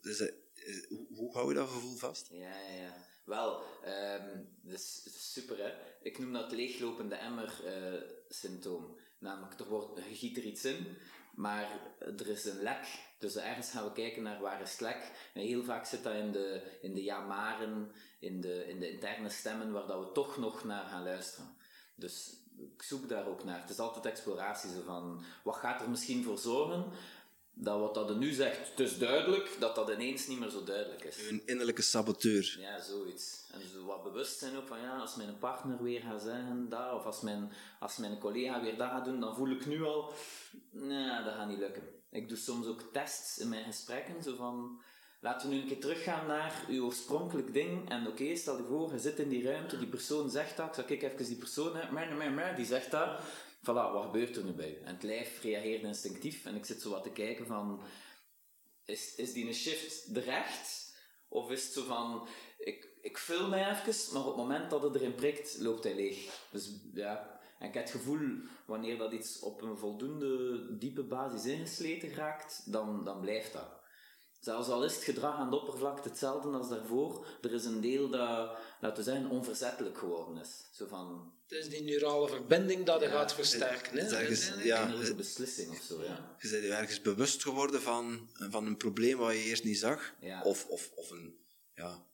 Dus, eh, eh, hoe, hoe hou je dat gevoel vast? Ja, ja, ja. Wel, ehm dat, is, dat super hè. Ik noem dat leeglopende emmer-symptoom. Namelijk, er wordt, giet er iets in, maar er is een lek. Dus ergens gaan we kijken naar waar is het lek. En heel vaak zit dat in de, in de ja-maren, in de, in de interne stemmen, waar dat we toch nog naar gaan luisteren. Dus ik zoek daar ook naar. Het is altijd exploratie, van, wat gaat er misschien voor zorgen dat wat dat nu zegt, het is duidelijk, dat dat ineens niet meer zo duidelijk is. Een innerlijke saboteur. Ja, zoiets. En zo wat bewust zijn ook van, ja, als mijn partner weer gaat zeggen dat, of als mijn, als mijn collega weer dat gaat doen, dan voel ik nu al, nee, dat gaat niet lukken. Ik doe soms ook tests in mijn gesprekken, zo van, laten we nu een keer teruggaan naar uw oorspronkelijk ding, en oké, stel je voor, je zit in die ruimte, die persoon zegt dat, ik zal ik even die persoon, hè, die zegt dat, voilà, wat gebeurt er nu bij? En het lijf reageert instinctief, en ik zit zo wat te kijken van, is, is die een shift terecht? Of is het zo van, ik, ik vul mij even, maar op het moment dat het erin prikt, loopt hij leeg. Dus ja, en ik heb het gevoel, wanneer dat iets op een voldoende diepe basis ingesleten raakt, dan, dan blijft dat. Zelfs al is het gedrag aan de oppervlakte hetzelfde als daarvoor, er is een deel dat, laten we zeggen, onverzettelijk geworden is. Zo van, Het is die neurale verbinding dat je gaat versterken. Hè? het is ergens- ja, het- beslissing of zo, ja. Je bent je ergens bewust geworden van, van een probleem wat je eerst niet zag. Ja. Of, of, of een, ja,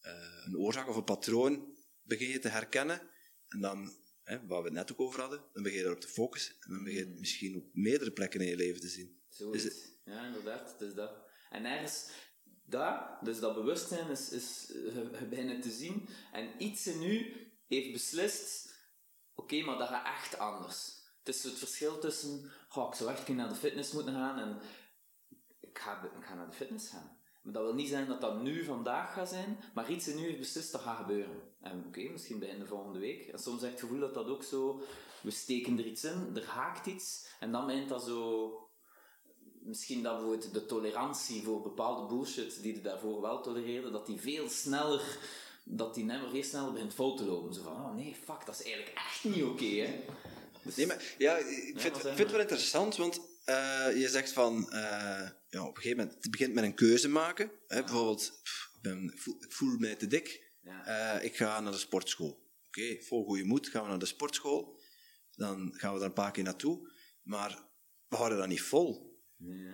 eh, een oorzaak of een patroon begin je te herkennen. En dan, hè, waar we het net ook over hadden, dan begin je daarop te focussen. En dan begin je het misschien op meerdere plekken in je leven te zien. Zoiets. Is het- Ja, inderdaad. Dus dat. En ergens, dat, dus dat bewustzijn is, is eh, bijna te zien. En iets in u heeft beslist, oké, maar dat gaat echt anders. Het is het verschil tussen, oh, ik zou echt naar de fitness moeten gaan en ik ga, ik ga naar de fitness gaan. Maar dat wil niet zijn dat dat nu vandaag gaat zijn, maar iets in u heeft beslist dat gaat gebeuren. En oké, misschien begin de volgende week. En soms heb het gevoel dat dat ook zo, we steken er iets in, er haakt iets, en dan begint dat zo misschien dat bijvoorbeeld de tolerantie voor bepaalde bullshit die je daarvoor wel tolereerde, dat die veel sneller, dat die never veel sneller begint vol te lopen. Zo van, oh nee, fuck, dat is eigenlijk echt niet oké, hè. Dus- Nee, maar ja, ik vind, het wel interessant, want eh, je zegt van, eh, ja, op een gegeven moment, het begint met een keuze maken. Hè, Bijvoorbeeld, pff, ik, ben, ik, voel, ik voel mij te dik, Ja. Eh, ik ga naar de sportschool. Oké, vol goede moed gaan we naar de sportschool. Dan gaan we daar een paar keer naartoe. Maar we houden dat niet vol. Nee.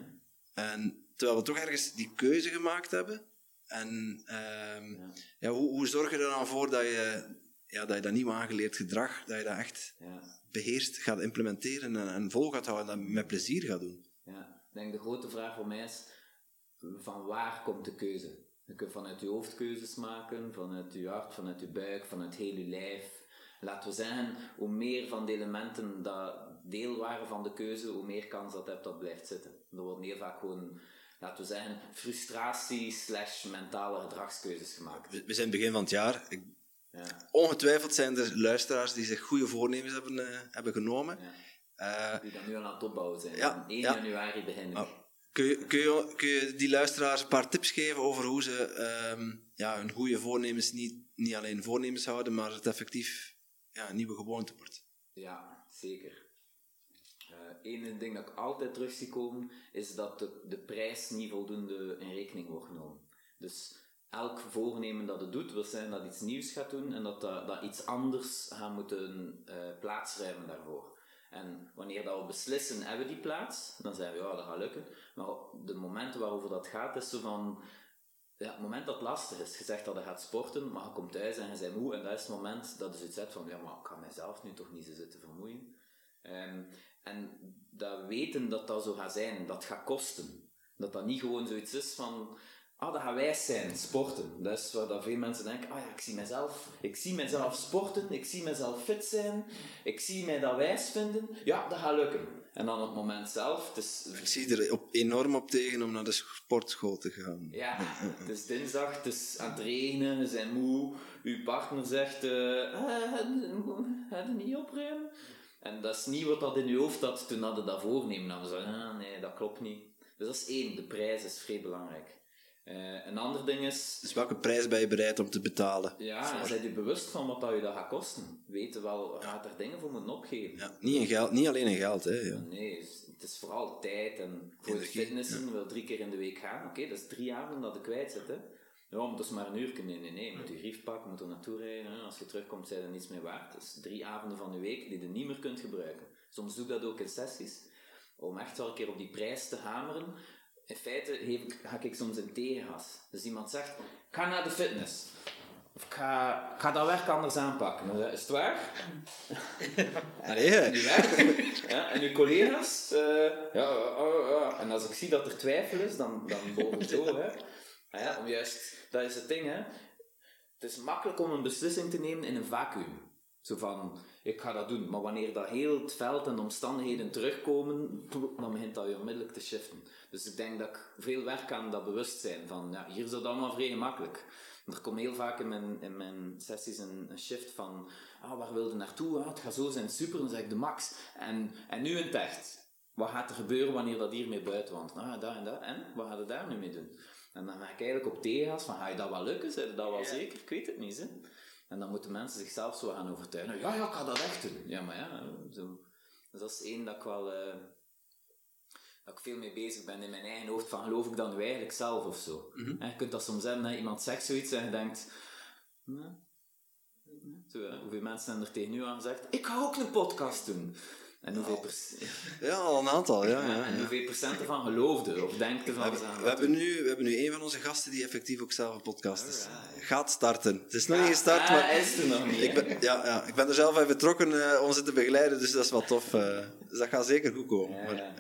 En terwijl we toch ergens die keuze gemaakt hebben. En ehm, Ja. ja, hoe, hoe zorg je er dan voor dat je, ja, dat je dat nieuw aangeleerd gedrag, dat je dat echt ja. beheerst gaat implementeren en, en vol gaat houden en dat met plezier gaat doen. Ja, ik denk de grote vraag voor mij is, van waar komt de keuze? Je kunt vanuit je hoofd keuzes maken, vanuit je hart, vanuit je buik, vanuit heel je lijf. Laten we zeggen, hoe meer van de elementen dat deel waren van de keuze, hoe meer kans dat hebt dat blijft zitten. Er worden heel vaak gewoon, laten we zeggen, frustratie slash mentale gedragskeuzes gemaakt. We, we zijn begin van het jaar. Ik, Ja, ongetwijfeld zijn er luisteraars die zich goede voornemens hebben, eh, hebben genomen. ja. Eh, Die dan nu aan het opbouwen zijn. Ja, En 1 ja. januari beginnen. Oh. kun, je, kun, je, kun je die luisteraars een paar tips geven over hoe ze ehm, ja, hun goede voornemens niet, niet alleen voornemens houden, maar het effectief ja, een nieuwe gewoonte wordt? Ja, zeker. Eén ding dat ik altijd terug zie komen, is dat de, de prijs niet voldoende in rekening wordt genomen. Dus elk voornemen dat het doet, wil zijn dat iets nieuws gaat doen en dat, dat, iets anders gaat moeten eh plaatsruimen daarvoor. En wanneer dat we beslissen, hebben we die plaats, dan zeggen we, ja, dat gaat lukken. Maar de momenten waarover dat gaat, is zo van, ja, het moment dat het lastig is, je zegt dat je gaat sporten, maar je komt thuis en je bent moe, en dat is het moment dat je zoiets hebt van, ja, maar ik ga mezelf nu toch niet zo zitten vermoeien. Ehm, en dat weten dat dat zo gaat zijn, dat gaat kosten. Dat dat niet gewoon zoiets is van, ah, dat gaat wijs zijn, sporten. Dat is waar dat veel mensen denken, ah ja, ik zie mezelf, ik zie mezelf sporten, ik zie mezelf fit zijn, ik zie mij dat wijs vinden, ja, dat gaat lukken. En dan op het moment zelf, het is Ik zie er op, enorm op tegen om naar de sportschool te gaan. ja, het is dinsdag, het is aan het regenen, we zijn moe. Uw partner zegt, eh, ga je niet opruimen? En dat is niet wat dat in je hoofd had toen hadden dat voornemen. Dan zei ah, nee, dat klopt niet. Dus dat is één, de prijs is vrij belangrijk. Eh, een ander ding is, Dus welke prijs ben je bereid om te betalen? ja, zijn je bewust van wat dat je dat gaat kosten? Weten wel, gaat er dingen voor moeten opgeven. Ja, niet, in geld, niet alleen in geld, hè. Ja. Nee, het is- vooral tijd en voor Energie, fitnessen wil drie keer in de week gaan. Oké, dat is drie avonden dat ik kwijt zit. Hè. Ja, maar dat is maar een uur. Nee, nee, nee. Je moet je grief pakken, moet er naartoe rijden. Als je terugkomt, zijn er niets meer waard. Het is drie avonden van je week die je niet meer kunt gebruiken. Soms doe ik dat ook in sessies. Om echt wel een keer op die prijs te hameren. In feite ik, ga ik soms een tegengas. Dus iemand zegt, ga naar de fitness. Of ik ga, ik ga dat werk anders aanpakken. Is het waar? [laughs] Allee? [laughs] Ja, en uw collega's? eh, ja, ja, ja. En als ik zie dat er twijfel is, dan, dan boven zo. Hè. Ah ja, om juist, dat is het ding. Hè. Het is makkelijk om een beslissing te nemen in een vacuüm. Zo van, ik ga dat doen. Maar wanneer dat heel het veld en de omstandigheden terugkomen, dan begint dat je onmiddellijk te shiften. Dus ik denk dat ik veel werk aan dat bewustzijn van, ja, hier is dat allemaal vrij gemakkelijk. Er komt heel vaak in mijn, in mijn sessies een, een shift van, ah, waar wil je naartoe? Ah, het gaat zo zijn, super, dan zeg ik de max. En, en nu in het. Wat gaat er gebeuren wanneer dat hiermee buiten want? Ah, dat en dat. En? Wat gaat je daar nu mee doen? En dan ga ik eigenlijk op tegengas van, ga je dat wel lukken? Zijn dat wel zeker? Ik weet het niet, hè. En dan moeten mensen zichzelf zo gaan overtuigen. Ja, ja, ik ga dat echt doen. Ja, maar ja, zo. Dus dat is één dat ik wel... eh, dat ik veel mee bezig ben in mijn eigen hoofd van geloof ik dan nu eigenlijk zelf of zo. En je kunt dat soms hebben, iemand zegt zoiets en je denkt... Hoeveel mensen hebben er tegen u aan gezegd ik ga ook een podcast doen. En hoeveel, proc- Ja, al een aantal, ja. ja, en hoeveel procent ervan geloofde of denkte van... We, we hebben nu, we hebben nu een van onze gasten die effectief ook zelf een podcast is. Gaat starten. Het is nog niet gestart, Ah, maar hij is er nog niet, ik, ben, ja, ja, ik ben er zelf bij betrokken eh, om ze te begeleiden, dus dat is wel tof. eh. dus dat gaat zeker goed komen. Maar.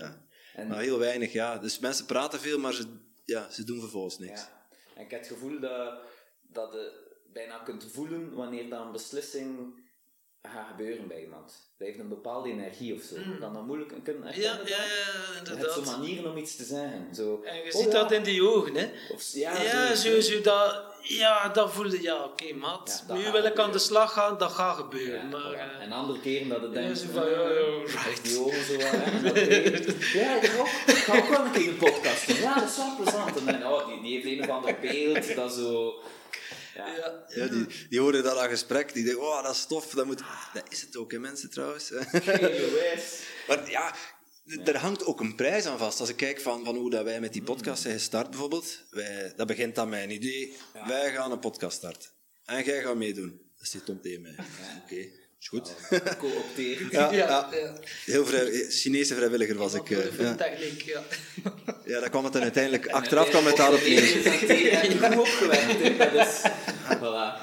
En- maar heel weinig, ja. Dus mensen praten veel, maar ze, ja, ze doen vervolgens niks. En ik heb het gevoel dat, dat je bijna kunt voelen wanneer dan een beslissing gaat gebeuren bij iemand. Dat heeft een bepaalde energie of zo. Dan dan moeilijk kunnen Mm. Ja, ja, dat. ja, inderdaad. manieren om iets te zeggen. Zo, En je oh ziet ja, dat in die ogen, hè. Of, ja, Ja, zo, zo dat, ja, dat voelde, ja, oké, maat. Ja, dat nu wil ik aan gebeuren. de slag gaan, dat gaat gebeuren. Ja, maar, eh, en andere keren dat het denkt... zo van, ja, ja, eh, right. Die ogen zo hè, dat Ja, ik ga, ook, ik ga ook wel een keer een podcast doen. Ja, dat is wel plezant. En dan, oh, die, die heeft een of ander beeld, dat zo... Ja, ja, Ja, die, die horen dat aan gesprek, die denken, oh, dat is tof, dat moet... Dat is het ook, hè, mensen, trouwens. [laughs] Heel wijs. Maar ja, er hangt ook een prijs aan vast. Als ik kijk van, van hoe dat wij met die podcast zijn gestart, bijvoorbeeld. Wij, dat begint aan mijn idee. Wij gaan een podcast starten. En jij gaat meedoen. Dat zit Tom tegen mij. Oké, is goed. Geopteerd. Ja, ja, ja. ja. Heel vrij, Chinese vrijwilliger was ik. Eh, ja. techniek, ja. ja, daar kwam het dan uiteindelijk... Achteraf kwam het daarop neer. Ik opgewerkt. Dat is... [laughs] Voilà.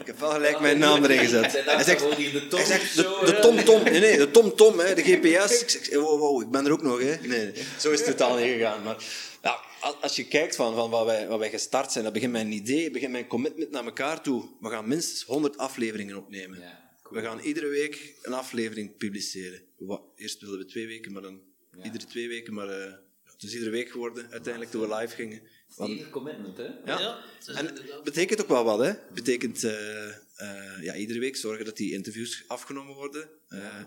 Ik heb wel gelijk mijn naam erin gezet. Hij zegt, zegt, de Tom hij zegt de, de. Tom Tom, nee, nee, de Tom Tom, hè, de GPS. Ik zeg, wow, wow, ik ben er ook nog, hè. Nee, zo is het totaal niet gegaan. Maar ja, als- als je kijkt van, van wat, wij, wat wij gestart zijn, dat begint mijn idee, begint mijn commitment naar elkaar toe. We gaan minstens 100 afleveringen opnemen. Ja, cool. We gaan iedere week een aflevering publiceren. Wat, eerst wilden we twee weken, maar dan iedere twee weken. Maar eh, het is iedere week geworden, uiteindelijk, toen we live gingen. Want- Stevig commitment, hè. ja. Ja, en betekent ook wel wat, hè? Het betekent eh, eh, ja, iedere week zorgen dat die interviews afgenomen worden. Eh,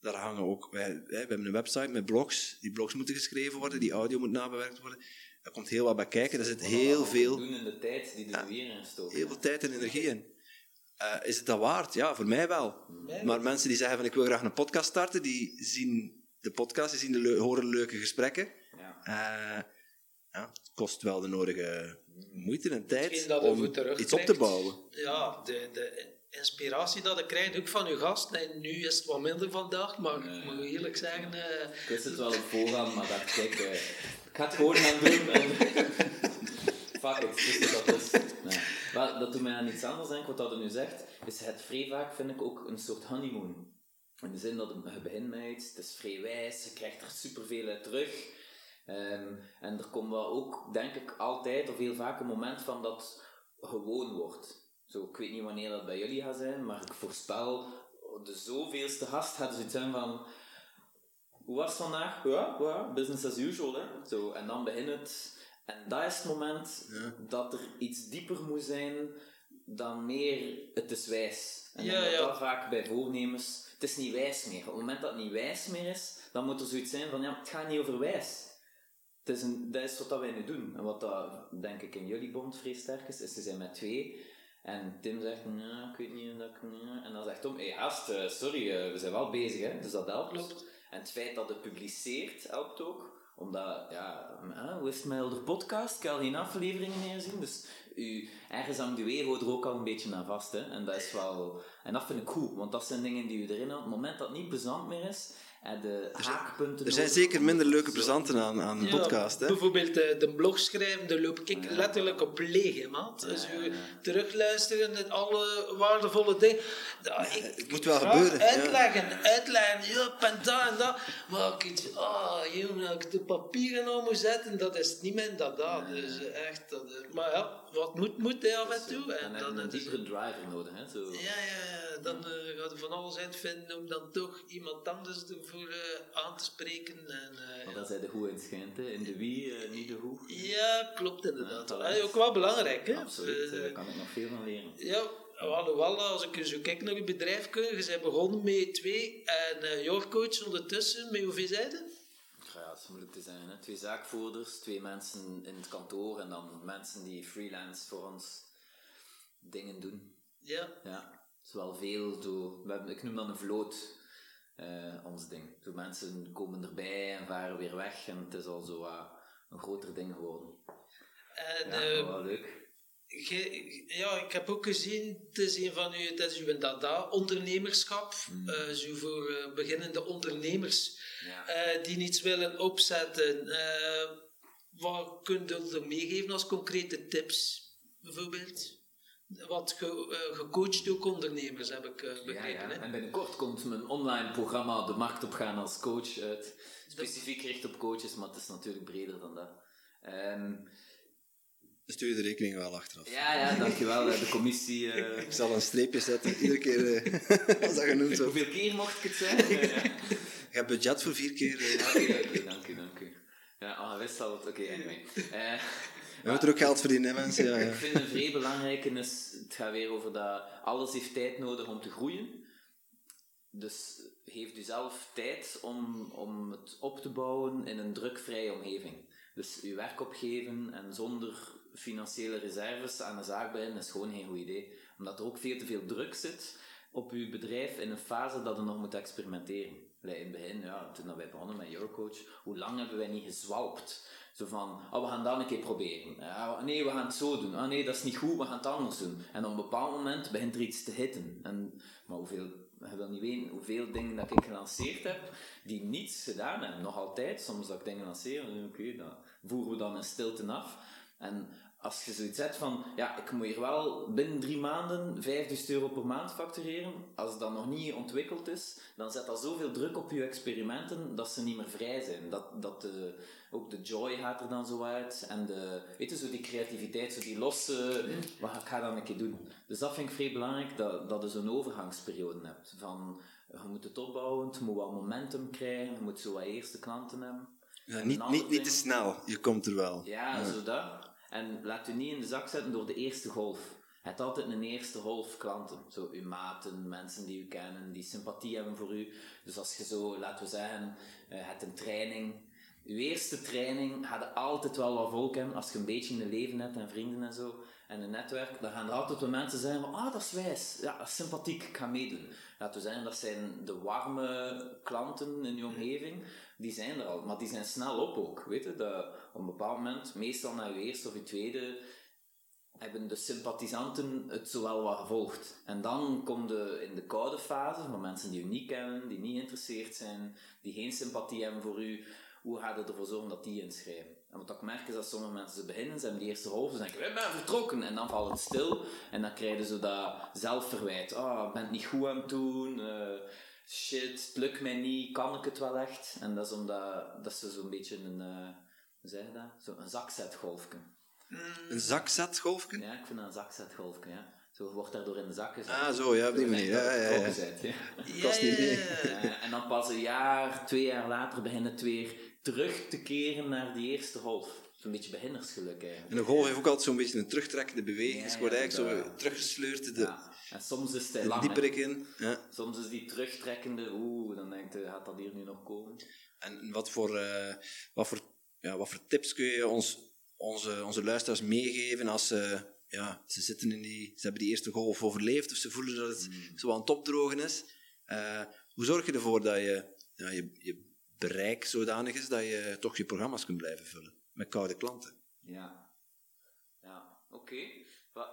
daar hangen ook, wij, wij- we hebben een website met blogs. Die blogs moeten geschreven worden, die audio moet nabewerkt worden. Daar komt heel wat bij kijken. Er zit heel veel, Doen in de tijd die er weer in stoken. heel veel tijd en energie in. Eh, is het dat waard? Ja, voor mij wel. Maar mensen die zeggen van ik wil graag een podcast starten, die zien de podcast, die zien de horen leuke gesprekken. Ja. Eh, ja, het kost wel de nodige moeite en tijd dat om iets op te bouwen. Ja, de, de inspiratie dat ik krijg, ook van uw gast. En nu is het wat minder vandaag, maar ik moet eerlijk zeggen... eh, Ik wist het wel op voorhand, maar dacht, kijk, eh, ik ga het gewoon gaan [laughs] doen. Fuck it, het is. [laughs] Nee. Wel, dat doet mij aan iets anders denken, wat dat er nu zegt, is het vrij vaak, vind ik, ook een soort honeymoon. In de zin dat het- je begint met iets, het is vrij wijs, je krijgt er superveel uit terug. Ehm, en er komt wel ook, denk ik, altijd of heel vaak een moment van dat gewoon wordt. Zo, ik weet niet wanneer dat bij jullie gaat zijn, maar ik voorspel, de zoveelste gast gaat zoiets zijn van... Hoe was het vandaag? Ja, ja, business as usual. Hè? Zo, en dan begint het. En dat is het moment dat er iets dieper moet zijn dan meer het is wijs. En Ja, dat ja. dat vaak bij voornemens, het is niet wijs meer. Op het moment dat het niet wijs meer is, dan moet er zoiets zijn van, ja, het gaat niet over wijs. Het is een, dat is wat dat wij nu doen. En wat dat, denk ik, in jullie bond vrij sterk is, is ze zijn met twee. En Tim zegt, nee, ik weet niet, dat ik, nee." En dan zegt Tom, hé hey, gast, eh, sorry, eh, we zijn wel bezig, hè. Dus dat helpt. Klopt. En het feit dat het publiceert helpt ook. Omdat, ja, hoe is het de podcast? Ik al geen afleveringen meer gezien. Dus u, ergens hangt uw ego er ook al een beetje aan vast. Hè? En dat is wel... En dat vind ik goed, want dat zijn dingen die u erin houdt. Op het moment dat het niet plezant meer is, de haakpunten... Er zijn ook. zeker minder leuke plezanten aan, aan een Ja, podcast, hè? Bijvoorbeeld eh, de blog schrijven, daar loop ik letterlijk op leeg, hè, maat. Dus ja, ja. terugluisteren, en alle waardevolle dingen. Ja, ik, het moet wel gebeuren, ja. Uitleggen, uitleggen, ja, en dat en dat. Maar ik iets, ah, jongen, als ik de papieren nou moet zetten, dat is niet mijn dada. Dus eh, echt, dat, maar ja, wat moet, moet af en toe. Dan En heb dan, je een het diepere driver nodig, hè. Zo. ja, ja, ja, dan eh gaat er van alles uitvinden om dan toch iemand anders ervoor eh, aan te spreken. En, eh, Maar dat zijn de goed in schijnt, hè. In de wie, eh, niet de hoe. ja, klopt inderdaad. Ja. Eh, ook wel belangrijk, hè? Absoluut, Eh, daar kan ik nog veel van leren. ja, alhoewel, als ik zo kijk naar je bedrijf, je bent begonnen met twee en eh jouw coach ondertussen, met hoeveel zijden? Ja, moeilijk te zeggen. Hè. Twee zaakvoerders, twee mensen in het kantoor en dan mensen die freelance voor ons dingen doen. Ja, Ja, is wel veel. Hebben, ik noem dat een vloot, eh, ons ding. Zo mensen komen erbij en varen weer weg en het is al zo wat een groter ding geworden. en Ja, eh, wel leuk. Ge- ja, ik heb ook gezien, het is een van uw, het is uw dada, ondernemerschap. eh, zo voor eh, beginnende ondernemers Ja. eh, die niets willen opzetten. eh, wat kun je er meegeven als concrete tips, bijvoorbeeld? Wat ge, eh, gecoacht ook ondernemers, heb ik eh, Ja, begrepen. ja. hè? En binnenkort komt mijn online programma De Markt op gaan als coach uit. Specifiek gericht op coaches, maar het is natuurlijk breder dan dat. Ehm, Stuur je de rekening wel achteraf. ja, ja, dankjewel. De commissie. [laughs] eh, Ik zal een streepje zetten, iedere keer eh, [laughs] als dat genoemd wordt. hoeveel keer mocht ik het zeggen? Ja, [laughs] ja. Je hebt budget voor vier keer. eh. Oké, oké, dank u, dank u. Ja, ah, wist al het. Oké, anyway. We moeten ook geld verdienen, hè, mensen. Ja, Ik ja. vind een vrij belangrijke is, het gaat weer over dat alles heeft tijd nodig om te groeien. Dus geef u zelf tijd om, om het op te bouwen in een drukvrije omgeving. Dus uw werk opgeven en zonder financiële reserves aan een zaak beginnen is gewoon geen goed idee. Omdat er ook veel te veel druk zit op uw bedrijf in een fase dat je nog moet experimenteren. In het begin, ja, toen wij begonnen met Eurocoach, hoe lang hebben wij niet gezwalpt? Zo van, oh, we gaan dat een keer proberen. Ja, nee, we gaan het zo doen. Ah, nee, dat is niet goed, we gaan het anders doen. En op een bepaald moment begint er iets te hitten. En, maar hoeveel, je wil niet weten hoeveel dingen dat ik gelanceerd heb, die niets gedaan hebben. Nog altijd, soms dat ik dingen lanceer, oké, dat voeren we dan in stilte af. En als je zoiets hebt van, ja, ik moet hier wel binnen drie maanden 5000 euro per maand factureren, als dat nog niet ontwikkeld is, dan zet dat zoveel druk op je experimenten dat ze niet meer vrij zijn. Dat, dat de, ook de joy gaat er dan zo uit en de, weet je, zo die creativiteit, zo die losse, wat ik ga dan een keer doen. Dus dat vind ik vrij belangrijk, dat, dat je zo'n overgangsperiode hebt. Van, je moet het opbouwen, je moet wat momentum krijgen, je moet zo wat eerste klanten hebben. Ja, niet, niet, niet te snel, je komt er wel. ja, zo dat. En laat u niet in de zak zetten door de eerste golf. Je hebt altijd een eerste golf klanten. Zo uw maten, mensen die u kennen, die sympathie hebben voor u. Dus als je zo, laten we zeggen, eh, hebt een training. Uw eerste training gaat altijd wel wat volk hebben. Als je een beetje een leven hebt en vrienden en zo. En een netwerk, dan gaan er altijd wel mensen zijn van, ah, dat is wijs. Ja, dat is sympathiek, ik ga meedoen. Laten we zeggen, dat zijn de warme klanten in je omgeving. Die zijn er al, maar die zijn snel op ook. Weet je, op een bepaald moment, meestal na je eerste of je tweede, hebben de sympathisanten het zowel wat gevolgd. En dan kom je in de koude fase van mensen die u niet kennen, die niet geïnteresseerd zijn, die geen sympathie hebben voor u. Hoe gaat je ervoor zorgen dat die inschrijven? En wat ik merk is dat sommige mensen ze beginnen, ze hebben die eerste golf, ze denken, ik ben vertrokken. En dan valt het stil en dan krijgen ze dat zelfverwijt. Ah, ik ben het niet goed aan het doen. eh, shit, het lukt mij niet, kan ik het wel echt? En dat is omdat dat ze zo'n beetje een, eh, hoe zeg je dat? Zo een zakzetgolfje. Een zakzetgolfje? Ja, ik vind dat een zakzetgolfje, ja. Zo wordt daardoor in de zakken gezet. Ah, zo, ja, op die manier. Ja, ja, ja. Bent, ja. [laughs] Niet. Eh, en dan pas een jaar, twee jaar later begint het weer terug te keren naar die eerste golf. Zo'n beetje beginnersgeluk eigenlijk. En een golf heeft ook altijd zo'n beetje een terugtrekkende beweging. Ja, Dus wordt eigenlijk zo teruggesleurd de, Ja. En soms is het de lang. in. Ja. Soms is die terugtrekkende, oeh, dan denkt je, gaat dat hier nu nog komen? En wat voor, eh, wat, voor, ja, wat voor tips kun je ons, onze, onze luisteraars meegeven als ze, ja, ze, zitten in die, ze hebben die eerste golf overleefd of ze voelen dat het zo aan het opdrogen is? Eh, hoe zorg je ervoor dat je, ja, je, je bereik zodanig is dat je toch je programma's kunt blijven vullen met koude klanten? Ja. Ja, oké.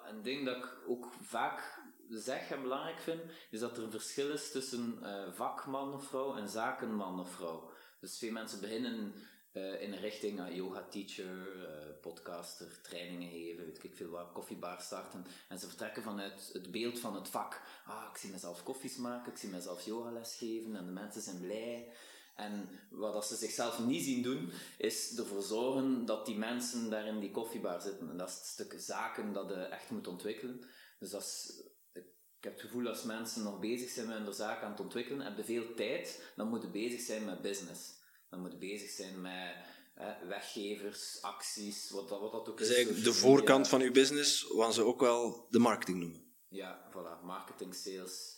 Een ding dat ik ook vaak zeg en belangrijk vind, is dat er een verschil is tussen eh, vakman of vrouw en zakenman of vrouw. Dus veel mensen beginnen eh, in een richting uh, yoga teacher, eh, podcaster, trainingen geven, weet ik veel wat, koffiebar starten. En ze vertrekken vanuit het beeld van het vak. Ah, ik zie mezelf koffies maken, ik zie mezelf yogales geven en de mensen zijn blij. En wat dat ze zichzelf niet zien doen, is ervoor zorgen dat die mensen daar in die koffiebar zitten. En dat is het stuk zaken dat je echt moet ontwikkelen. Dus dat is, ik heb het gevoel als mensen nog bezig zijn met hun zaak aan het ontwikkelen, hebben veel tijd, dan moeten bezig zijn met business. Dan moeten bezig zijn met hè, weggevers, acties, wat dat, wat dat ook Dus is. eigenlijk de voorkant van uw business, wat ze ook wel de marketing noemen. Ja, voilà, marketing, sales.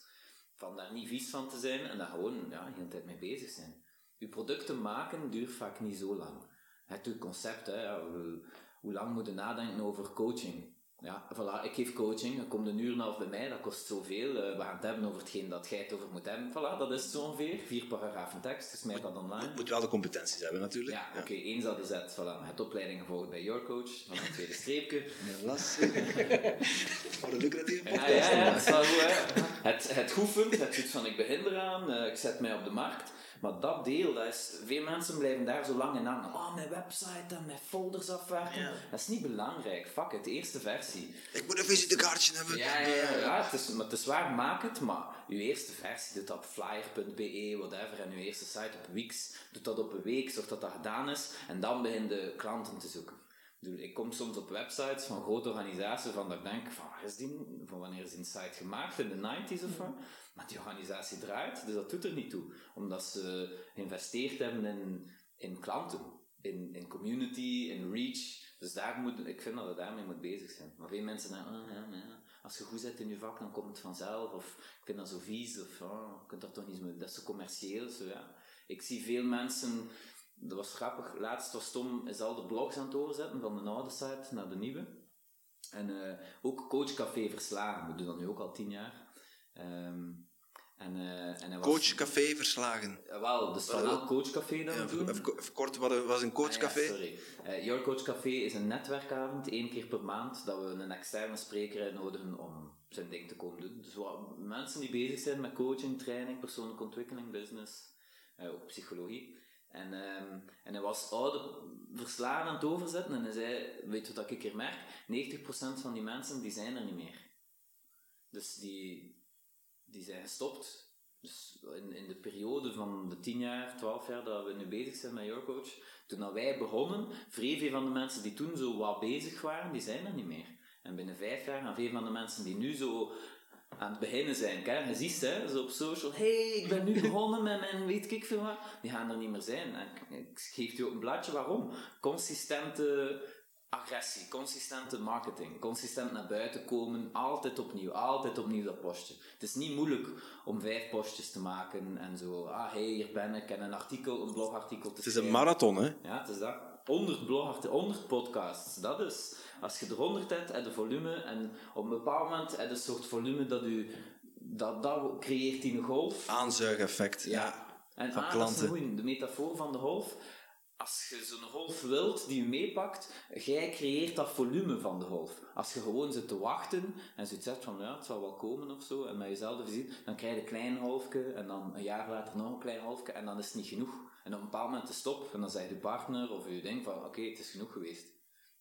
Van daar niet vies van te zijn en daar gewoon ja, de hele tijd mee bezig zijn. Je producten maken duurt vaak niet zo lang. Het het concept, hè, hoe, lang moet je nadenken over coaching? Ja, voilà, ik geef coaching, dan komt een uur en een half bij mij, dat kost zoveel. eh, we gaan het hebben over hetgeen dat jij het over moet hebben. Voilà, dat is het zo ongeveer. Vier paragrafen tekst, dus mij dat online. Je moet wel de competenties hebben natuurlijk. Ja, oké, één zat is het. Voilà, je hebt opleiding gevolgd bij Your Coach, van het tweede streepje. [laughs] Lastig. [laughs] Voor een lucratief Ja, ja, ja, dat is wel goed, hè. Het, het het zoiets van ik begin eraan, eh, ik zet mij op de markt. Maar dat deel, dat is, veel mensen blijven daar zo lang in hangen. Oh, mijn website en mijn folders afwerken. Dat is niet belangrijk. Fuck it, eerste versie. Ik moet een visitekaartje hebben. Ja, ja, ja, ja het, is, maar het is waar, maak het, maar je eerste versie doet dat op flyer.be, whatever, en je eerste site op Wix, doet dat op een week, zorg dat dat gedaan is, en dan begin de klanten te zoeken. Ik kom soms op websites van grote organisaties van dat ik denk, van, waar is die, van wanneer is die site gemaakt, in de 90s of wat? Maar die organisatie draait, dus dat doet er niet toe. Omdat ze geïnvesteerd hebben in, in klanten, in, in community, in reach. Dus daar moet, ik vind dat we daarmee moet bezig zijn. Maar veel mensen denken, ah, ja, ja, als je goed zit in je vak, dan komt het vanzelf. Of ik vind dat zo vies, of oh, je kunt dat toch niet zo, dat is zo commercieel. Zo, ja. Ik zie veel mensen, dat was grappig, laatst was Tom is al de blogs aan het overzetten van de oude site naar de nieuwe. En eh, ook Coachcafé verslagen, we doen dat nu ook al tien jaar. Ehm, en, eh, en was, Coach Café verslagen. Ja, wel, dus van elk Coachcafé we Ja, even, even, kort, wat was een coachcafé? Ah ja, sorry. Eh, Your Coach Café is een netwerkavond, één keer per maand, dat we een externe spreker uitnodigen om zijn ding te komen doen. Dus wat mensen die bezig zijn met coaching, training, persoonlijke ontwikkeling, business, eh, ook psychologie. En, ehm, en hij was oude verslagen aan het overzetten en hij zei, weet je wat ik hier merk? 90% van die mensen die zijn er niet meer. Dus die, die zijn gestopt. Dus in, in de periode van de 10 jaar, 12 jaar dat we nu bezig zijn met Your Coach, toen dat wij begonnen, vrij veel van de mensen die toen zo wat bezig waren, die zijn er niet meer. En binnen vijf jaar gaan veel van de mensen die nu zo aan het beginnen zijn, kijk, je ziet hè, zo op social, hey, ik ben nu [laughs] begonnen met mijn weet ik veel wat, die gaan er niet meer zijn. En ik, ik geef je ook een blaadje waarom. Consistente agressie, consistente marketing, consistent naar buiten komen, altijd opnieuw, altijd opnieuw dat postje. Het is niet moeilijk om vijf postjes te maken en zo, ah hey, hier ben ik, en een artikel, een blogartikel te Het is een marathon, hè? Ja, het is dat. 100 blogartikelen, 100 podcasts, dat is, als je er 100 hebt, heb je volume, en op een bepaald moment heb je een soort volume dat u, dat, dat creëert die een golf. Aanzuigeffect. Ja. En van ah, dat is klanten. een goeie, de metafoor van de golf. Als je zo'n golf wilt die je meepakt, jij creëert dat volume van de golf. Als je gewoon zit te wachten en zoiets zegt van ja, het zal wel komen of zo, en met jezelf ziet, dan krijg je een klein golfje en dan een jaar later nog een klein golfje en dan is het niet genoeg. En op een bepaald moment het stop en dan zegt je partner of je denkt van oké, het is genoeg geweest.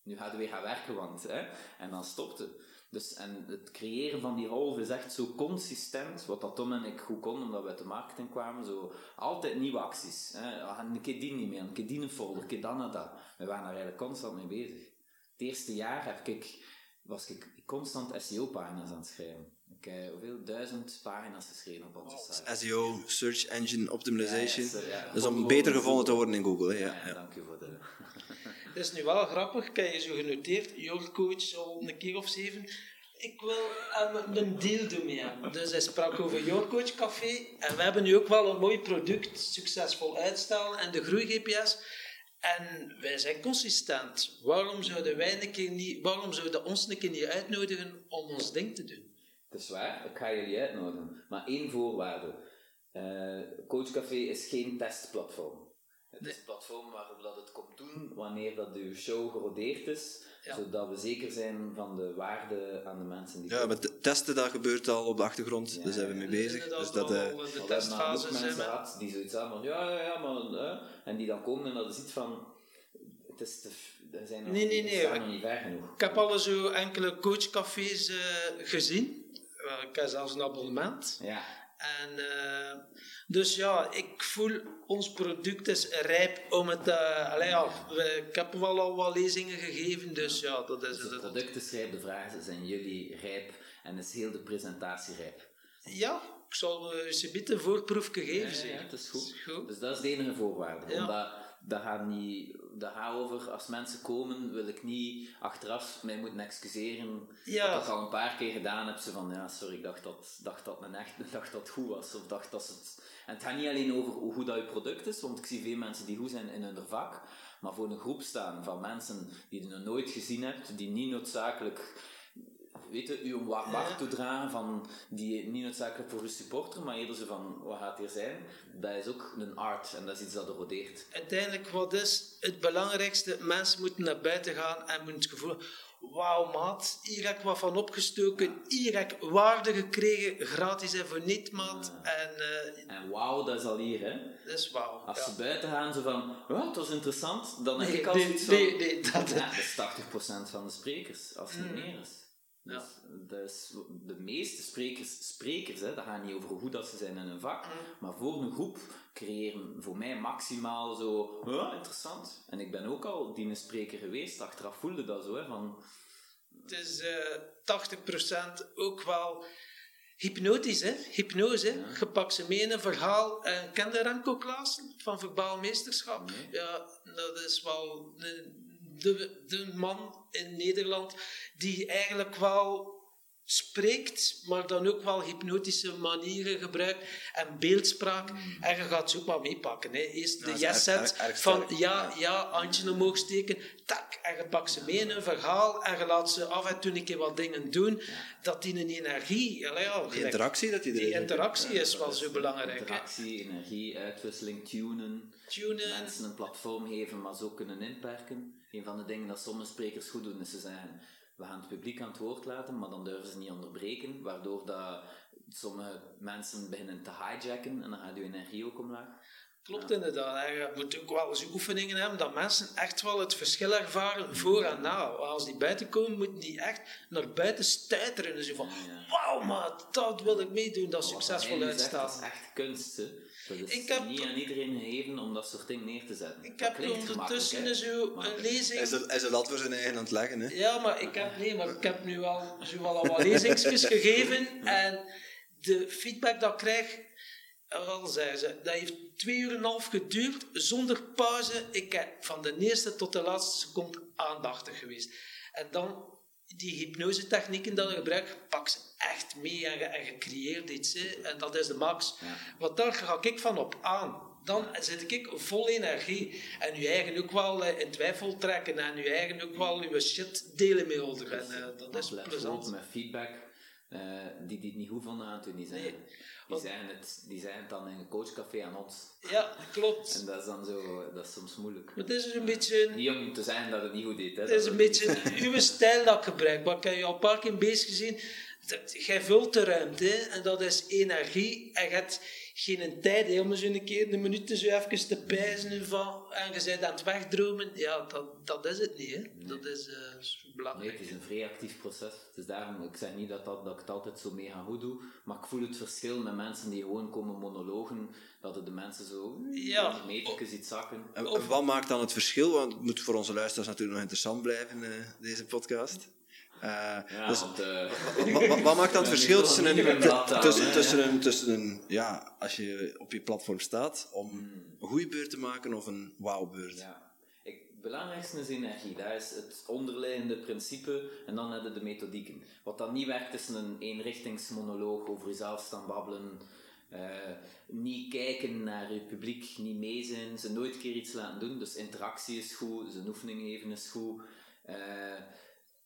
Nu gaat je weer gaan werken, want hè, en dan stopt het. Dus, en het creëren van die golf is echt zo consistent, wat dat Tom en ik goed konden, omdat we uit de marketing kwamen, zo altijd nieuwe acties. Hè. Ah, Een keer die niet meer, een keer die een folder, een keer dan en dat. We waren daar eigenlijk constant mee bezig. Het eerste jaar heb ik, was ik constant SEO-pagina's aan het schrijven. Ik heb hoeveel? Duizend pagina's geschreven op onze site. SEO, Search Engine Optimization. Ja, ja, ja. Dus om beter gevonden te worden in Google, hè? Ja. dank u voor de... [laughs] Het is nu wel grappig, ik heb je zo genoteerd, your coach al een keer of zeven. Ik wil er een deel doen hebben. Dus hij sprak over Your Coach Café. En we hebben nu ook wel een mooi product succesvol uitstellen en de Groei GPS. En wij zijn consistent. Waarom zouden wij een keer niet, waarom zouden ons een keer niet uitnodigen om ons ding te doen? Het is waar, ik ga jullie uitnodigen. Maar één voorwaarde. Eh Coachcafé is geen testplatform. Het is een platform waarop dat het komt doen wanneer dat uw show gerodeerd is, Ja. zodat we zeker zijn van de waarde aan de mensen die Ja, met te- testen dat gebeurt al op de achtergrond, Ja, daar zijn we mee bezig. Dus dat, eh, de hebben testfase ook zijn mensen die zoiets hebben van ja, ja, ja, maar en die dan komen en dat is iets van het is te, er zijn nog, Nee, nee, nee, nog niet ver genoeg. Ik heb al zo enkele coachcafés eh, gezien. Ik heb zelfs een abonnement. Ja, En, eh, dus ja, ik voel ons product is rijp om het. eh allee, ja, we- ik heb wel al wat lezingen gegeven, dus ja, dat is dus het het. product is rijp, de vraag is, zijn jullie rijp en is heel de presentatie rijp? Ja, ik zal uh, ze een voorproefje geven. Ja, ja, het is goed. goed. Dus dat is de enige voorwaarde. Ja. Omdat dat gaat niet, dat gaat over, als mensen komen, wil ik niet achteraf mij moeten excuseren. Ja. Wat ik al een paar keer gedaan heb, ze van, ja, sorry, ik dacht dat, dacht dat mijn echt, [laughs] dacht dat het goed was. Of dacht dat het... En het gaat niet alleen over hoe goed dat je product is, want ik zie veel mensen die goed zijn in hun vak, maar voor een groep staan van mensen die je nog nooit gezien hebt, die niet noodzakelijk weet je, u een warm hart toedragen van die niet noodzakelijk voor uw supporter, maar eerder zo van wat gaat hier zijn, dat is ook een art en dat is iets dat erodeert. Uiteindelijk, wat is het belangrijkste? Mensen moeten naar buiten gaan en moeten het gevoel Wauw, maat, hier heb ik wat van opgestoken. Hier heb ik waarde gekregen, gratis en voor niet, maat. En eh, En wauw, dat is al hier, hè. dat is wauw. Als ja. ze buiten gaan, zo van, ja, het was interessant, dan heb Nee, ik al nee, van... nee, nee, dat- Ja, dat is 80% van de sprekers, als het niet meer is. Dus Ja. is de meeste sprekers, sprekers hè, dat gaat niet over hoe goed dat ze zijn in hun vak, maar voor een groep creëren voor mij maximaal zo, ja, interessant. En ik ben ook al die een spreker geweest, achteraf voelde dat zo, hè, van... Het is eh 80% ook wel hypnotisch, hè? Hypnose. hè. Je pakt ze mee in een verhaal. En ken je Remco Klaassen van Verbaal Meesterschap? Ja, dat is wel de, de, de man in Nederland die eigenlijk wel spreekt, maar dan ook wel hypnotische manieren gebruikt en beeldspraak. En je gaat ze ook wel meepakken. Hè. Eerst de yes-set van ja, ja, handje omhoog steken, tak, en je pakt ze mee in een verhaal en je laat ze af en toe een keer wat dingen doen, dat die een energie, allee, ja, die interactie dat die die is. interactie is wel zo belangrijk. Hè. Interactie, energie, uitwisseling, tunen. Tunen, Mensen een platform geven, maar zo kunnen inperken. Een van de dingen dat sommige sprekers goed doen, is ze zeggen, we gaan het publiek aan het woord laten, maar dan durven ze niet onderbreken, waardoor dat sommige mensen beginnen te hijacken en dan gaat je energie ook omlaag. klopt inderdaad. Je moet ook wel eens oefeningen hebben dat mensen echt wel het verschil ervaren voor en na. Als die buiten komen, moeten die echt naar buiten stuiteren. Dus je van, wauw maat, dat wil ik meedoen, dat succesvol uitstaan. Dat is echt kunst. Hè. Dat is Ik heb- niet aan iedereen gegeven om dat soort dingen neer te zetten. Ik Dat heb ondertussen zo Maar- een lezing... Hij is, er, hij is er dat voor zijn eigen aan het leggen. Hè. Ja, maar ik heb, nee, maar ik heb nu al, zo al wat [laughs] lezingsjes gegeven en de feedback dat ik krijg, eh, wel zei ze, dat heeft twee uur en een half geduurd, zonder pauze. Ik heb van de eerste tot de laatste seconde aandachtig geweest. En dan die hypnosetechnieken dat je gebruikt, pak ze echt mee en je, en je creëert iets. Hè. En dat is de max. Ja. Want daar ga ik van op aan. Dan zit ik vol energie. En je eigen ook wel eh, in twijfel trekken. En je eigen ook wel je shit delen met elkaar. En eh, dat is plezant. met feedback eh, die het niet goed vonden aan toen die. Nee, Die, zeggen het, die zeggen het dan in een coachcafé aan ons. Ja, klopt. En dat is dan zo, dat is soms moeilijk. Maar het is een beetje... Niet om te zeggen dat het niet goed deed. Hè. Het is een beetje uw stijl dat ik gebruik. Maar ik heb je al een paar keer bezig gezien. Jij vult de ruimte hè, en dat is energie. En je hebt geen tijd hè, om eens een keer een minuut zo even te pijzen van, en je bent aan het wegdromen. Ja, dat, dat is het niet. Hè. Dat is eh, is Nee, belangrijk. het is een vrij actief proces. Dus daarom, ik zeg niet dat, dat, dat ik het altijd zo mega goed doe, maar ik voel het verschil met mensen die gewoon komen monologen, dat het de mensen zo Ja. metertjes iets zakken. En, en wat maakt dan het verschil? Want het moet voor onze luisteraars natuurlijk nog interessant blijven, eh, deze podcast. Eh, Ja, dus, want eh, wat, wat- wat maakt dan het [laughs] Ja, verschil tussen een, tussen, tussen, ja. een, tussen een, ja, als je op je platform staat, om Hmm. een goede beurt te maken of een wauwbeurt? Ja. Belangrijkste is energie. Dat is het onderliggende principe. En dan hebben de methodieken. Wat dan niet werkt, is een eenrichtingsmonoloog over jezelf staan babbelen. eh, niet kijken naar je publiek, niet mee zijn, ze nooit een keer iets laten doen. Dus interactie is goed, zijn oefening geven is goed.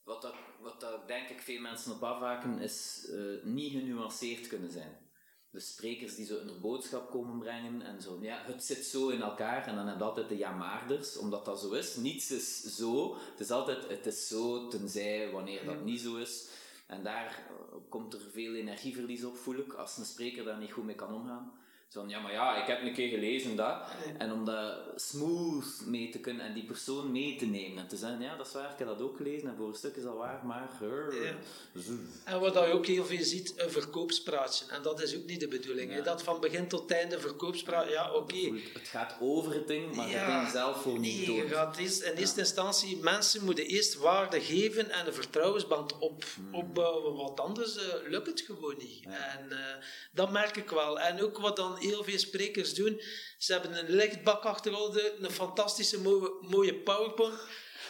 Wat, dat, wat dat denk ik veel mensen op afhaken, is eh, niet genuanceerd kunnen zijn. de sprekers die zo een boodschap komen brengen en zo. Ja, het zit zo in elkaar en dan heb je altijd de ja-maarders, omdat dat zo is. Niets is zo. Het is altijd, het is zo, tenzij wanneer dat niet zo is. En daar eh, komt er veel energieverlies op, voel ik, als een spreker daar niet goed mee kan omgaan. Zo van, ja, maar ja, ik heb een keer gelezen dat. En om dat smooth mee te kunnen en die persoon mee te nemen en te zeggen, ja, dat is waar, ik heb dat ook gelezen en voor een stuk is dat waar, maar... Ja. En wat je ook heel veel ziet, een verkoopspraatje. En dat is ook niet de bedoeling. Dat van begin tot einde verkoopspraat, ja, oké. Het gaat over het ding, maar Ja. het ding zelf voor niet Nee, door. je gaat eerst, in eerste instantie, mensen moeten eerst waarde geven en een vertrouwensband op, Hmm. opbouwen, want anders eh, lukt het gewoon niet. En eh, dat merk ik wel. En ook wat dan heel veel sprekers doen, ze hebben een lichtbak achterhouden, een fantastische mooie, mooie powerpoint,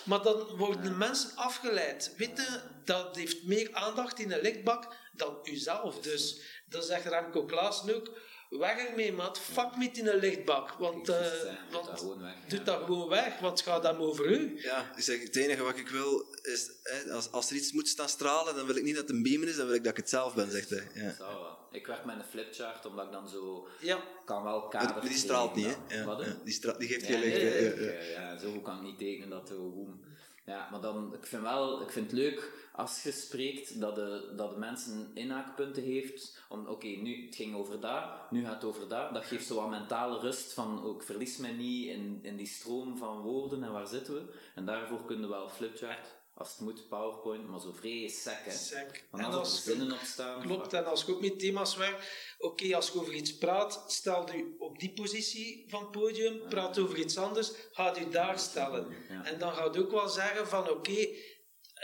maar dan worden de mensen afgeleid. Weet je, dat heeft meer aandacht in een lichtbak dan uzelf. Dus dat zegt Remco Klaassen ook. Weg ermee, maat. Fuck met in een lichtbak. Want, Jezus, eh, doe want dat gewoon weg, doe ja. dat gewoon weg, want het gaat dan over u. Ja, ik zeg, het enige wat ik wil is, hè, als, als er iets moet staan stralen, dan wil ik niet dat het een beamer is, dan wil ik dat ik het zelf ben, zegt hij. Ja. Wel. Ik werk met een flipchart, omdat ik dan zo... Ja. kan wel kaders Maar die straalt niet, hè? Ja, Wat, die, stra- die geeft Ja, geen licht. nee, hè. nee, Ja, ja. ja, ja, zo kan ik niet tekenen dat we boem. Ja, maar dan, ik vind wel, ik vind het leuk als je spreekt dat de, dat de mensen inhaakpunten heeft. Om, oké, nu, het ging over dat, nu gaat het over dat. Dat geeft zo wat mentale rust van, ook verlies mij niet in, in die stroom van woorden en waar zitten we. En daarvoor kunnen we wel flipchart, als het moet, powerpoint, maar zo vrij sec, hè. Sec. En als er zinnen op staan... Klopt, en als je ook met thema's werkt, oké, als je over iets praat, stel je op die positie van het podium, praat over iets anders, ga je daar stellen. En dan ga je ook wel zeggen van, oké,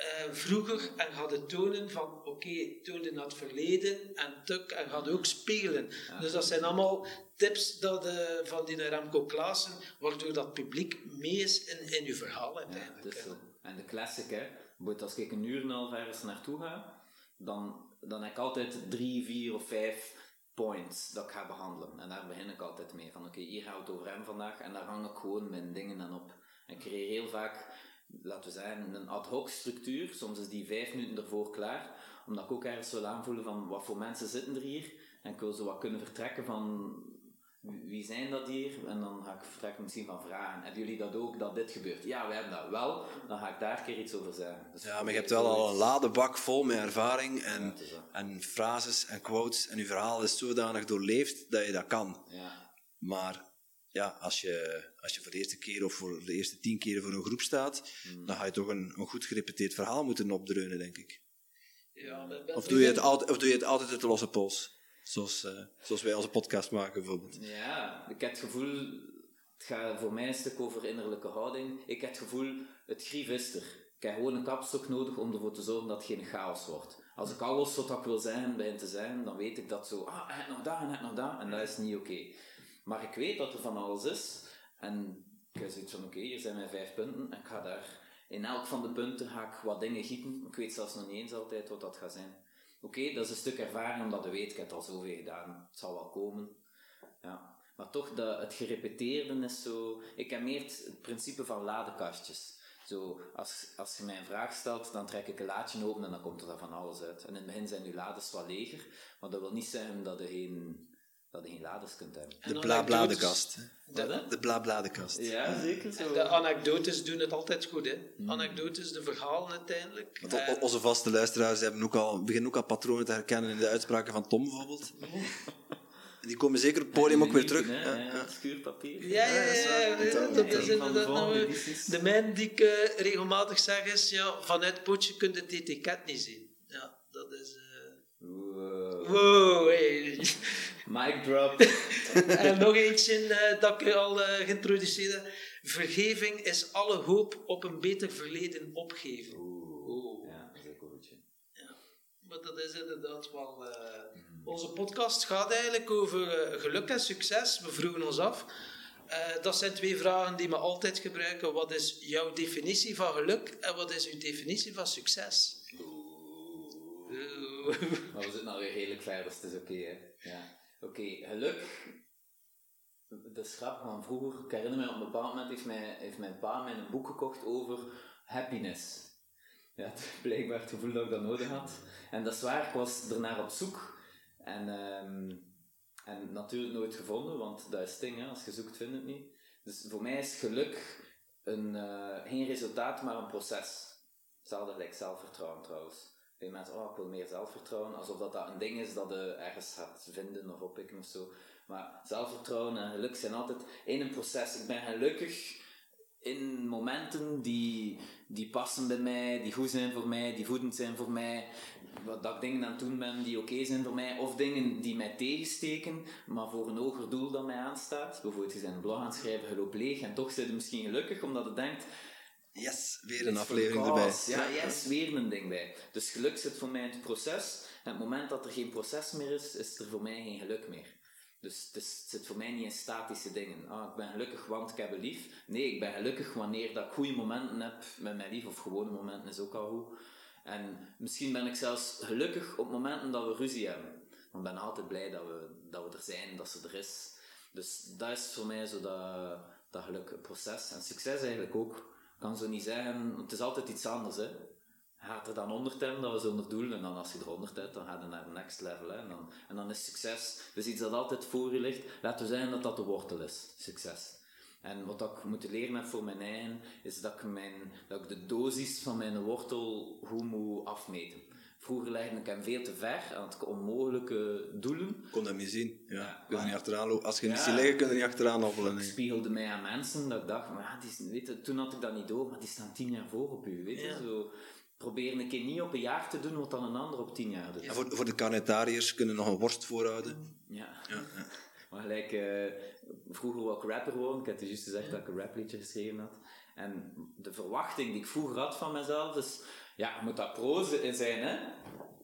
eh, vroeger, en je tonen van, oké, toonde naar het verleden, en tuk, en je ook spelen. Dus dat zijn allemaal tips dat, eh, van die Remco Klaassen, waardoor dat publiek mee is in, in je verhaal Ja, uiteindelijk. het is zo. En de classic, hè. Als ik een uur en een half ergens naartoe ga, dan, dan heb ik altijd drie, vier of vijf points dat ik ga behandelen. En daar begin ik altijd mee. Van oké, hier gaan we het over hem vandaag. En daar hang ik gewoon mijn dingen aan op. En ik creëer heel vaak, laten we zeggen, een ad hoc structuur. Soms is die vijf minuten ervoor klaar. Omdat ik ook ergens wil aanvoelen van wat voor mensen zitten er hier. En ik wil zo wat kunnen vertrekken van wie zijn dat hier? En dan ga ik vertrekken misschien van vragen. Hebben jullie dat ook, dat dit gebeurt? Ja, we hebben dat wel. Dan ga ik daar een keer iets over zeggen. Dus Ja, maar je hebt wel al een ladebak vol met ervaring en, en frases en quotes. En je verhaal is zodanig doorleefd dat je dat kan. Ja, Maar ja, als je, als je voor de eerste keer of voor de eerste tien keren voor een groep staat, Hmm. dan ga je toch een, een goed gerepeteerd verhaal moeten opdreunen, denk ik. Ja, Of doe je het, altijd, of doe je het altijd uit de losse pols? Zoals, eh, zoals wij onze podcast maken, bijvoorbeeld. ja, ik heb het gevoel... Het gaat voor mij een stuk over innerlijke houding. Ik heb het gevoel, het grief is er. Ik heb gewoon een kapstok nodig om ervoor te zorgen dat het geen chaos wordt. Als ik alles wat ik wil zeggen begin te zeggen, dan weet ik dat zo... Ah, heeft nog dat en nog dat. En dat is niet oké. Maar ik weet dat er van alles is. En ik heb zoiets van, oké, hier zijn mijn vijf punten. En ik ga daar... In elk van de punten ga ik wat dingen gieten. Ik weet zelfs nog niet eens altijd wat dat gaat zijn. Oké, dat is een stuk ervaring, omdat je weet, ik heb het al zoveel gedaan. Het zal wel komen. Ja. Maar toch, de, het gerepeteerde is zo... Ik heb meer het, principe van ladekastjes. Zo, als, als je mij een vraag stelt, dan trek ik een laadje open en dan komt er van alles uit. En in het begin zijn je lades wat leger, maar dat wil niet zeggen dat je geen, dat je geen lades kunt hebben. De bla-bladekast. Hè? De bla-bladekast. Ja, zeker zo. De anekdotes doen het altijd goed, hè? Anekdotes, de verhalen uiteindelijk. Want Eh, onze vaste luisteraars hebben ook al, beginnen ook al patronen te herkennen in de uitspraken van Tom, bijvoorbeeld. [laughs] Die komen zeker op het podium ook weer terug. Hè, Ja, ja, ja. Schuurpapier. ja, ja, ja, ja, ja, dat- is Een van de inderdaad volgende nou, edities. De mijn die ik eh, regelmatig zeg is, ja, vanuit het potje kun je het etiket niet zien. Ja, dat is... eh, Wow. Wow, hey. Mic drop. [laughs] en nog eentje eh, dat ik al eh, geïntroduceerd heb. Vergeving is alle hoop op een beter verleden opgeven. Oeh. Ja, dat is ook een goedje. Maar dat is inderdaad wel... eh, Onze podcast gaat eigenlijk over eh, geluk en succes. We vroegen ons af. Eh, dat zijn twee vragen die we altijd gebruiken. Wat is jouw definitie van geluk en wat is uw definitie van succes? Oeh. Maar we zitten alweer redelijk ver, dus het is oké. hè. ja. Oké, geluk. Dat is want vroeger, ik herinner me op een bepaald moment, heeft, mij, heeft mijn pa mij een boek gekocht over happiness. Ja, [laughs] het, blijkbaar het gevoel dat ik dat nodig had. En dat is waar, ik was ernaar op zoek. En ehm, En natuurlijk nooit gevonden, want dat is het ding, hè. als je zoekt, vind je het niet. Dus voor mij is geluk een, eh, geen resultaat, maar een proces. Hetzelfde gelijk zelfvertrouwen trouwens. Veel mensen, oh, ik wil meer zelfvertrouwen, alsof dat, dat een ding is dat je ergens gaat vinden of oppikken of zo. Maar zelfvertrouwen en geluk zijn altijd in een proces. Ik ben gelukkig in momenten die, die passen bij mij, die goed zijn voor mij, die voedend zijn voor mij. Dat ik dingen aan het doen ben die oké zijn voor mij. Of dingen die mij tegensteken, maar voor een hoger doel dat mij aanstaat. Bijvoorbeeld, je bent een blog aan het schrijven, je loopt leeg en toch zit je misschien gelukkig omdat je denkt, Yes, weer een aflevering erbij. cause. Ja, yes, weer een ding bij. Dus geluk zit voor mij in het proces. En het moment dat er geen proces meer is, is er voor mij geen geluk meer. Dus het, is- het zit voor mij niet in statische dingen. Ah, ik ben gelukkig want ik heb een lief. Nee, ik ben gelukkig wanneer dat ik goede momenten heb met mijn lief. Of gewone momenten is ook al goed. En misschien ben ik zelfs gelukkig op momenten dat we ruzie hebben. Want ik ben altijd blij dat we, dat we er zijn, dat ze er is. Dus dat is voor mij zo dat, dat geluk proces. En succes eigenlijk ook. Kan zo niet zeggen, het is altijd iets anders. Hè. Gaat er dan 100 hebben, dat was onder doel. En dan als je er 100 hebt, dan ga je naar de next level. Hè. En, dan, en dan is succes dus iets dat altijd voor je ligt. Laten we zeggen dat dat de wortel is, succes. En wat ik moeten leren heb voor mijn eigen, is dat ik, mijn, dat ik de dosis van mijn wortel goed moet afmeten. Vroeger legde ik hem veel te ver, had ik onmogelijke doelen. Ik kon dat niet zien. Ja. Ja, kun je niet achteraan lopen. Als je niet ziet liggen, kun je er niet achteraan hobbelen. Ik spiegelde mij aan mensen dat ik dacht, maar ja, die, is- weet je, toen had ik dat niet door, maar die staan tien jaar voor op u. Weet je? Ja. Zo, probeer een keer niet op een jaar te doen wat dan een ander op tien jaar doet. En voor, voor de carnetariërs kunnen nog een worst voorhouden. Ja. Ja, ja. [laughs] Maar gelijk, eh, vroeger wou ik rapper worden. Ik had dus juist gezegd dat ik een rapliedje geschreven had. En de verwachting die ik vroeger had van mezelf is, ja, je moet daar proze in zijn, hè.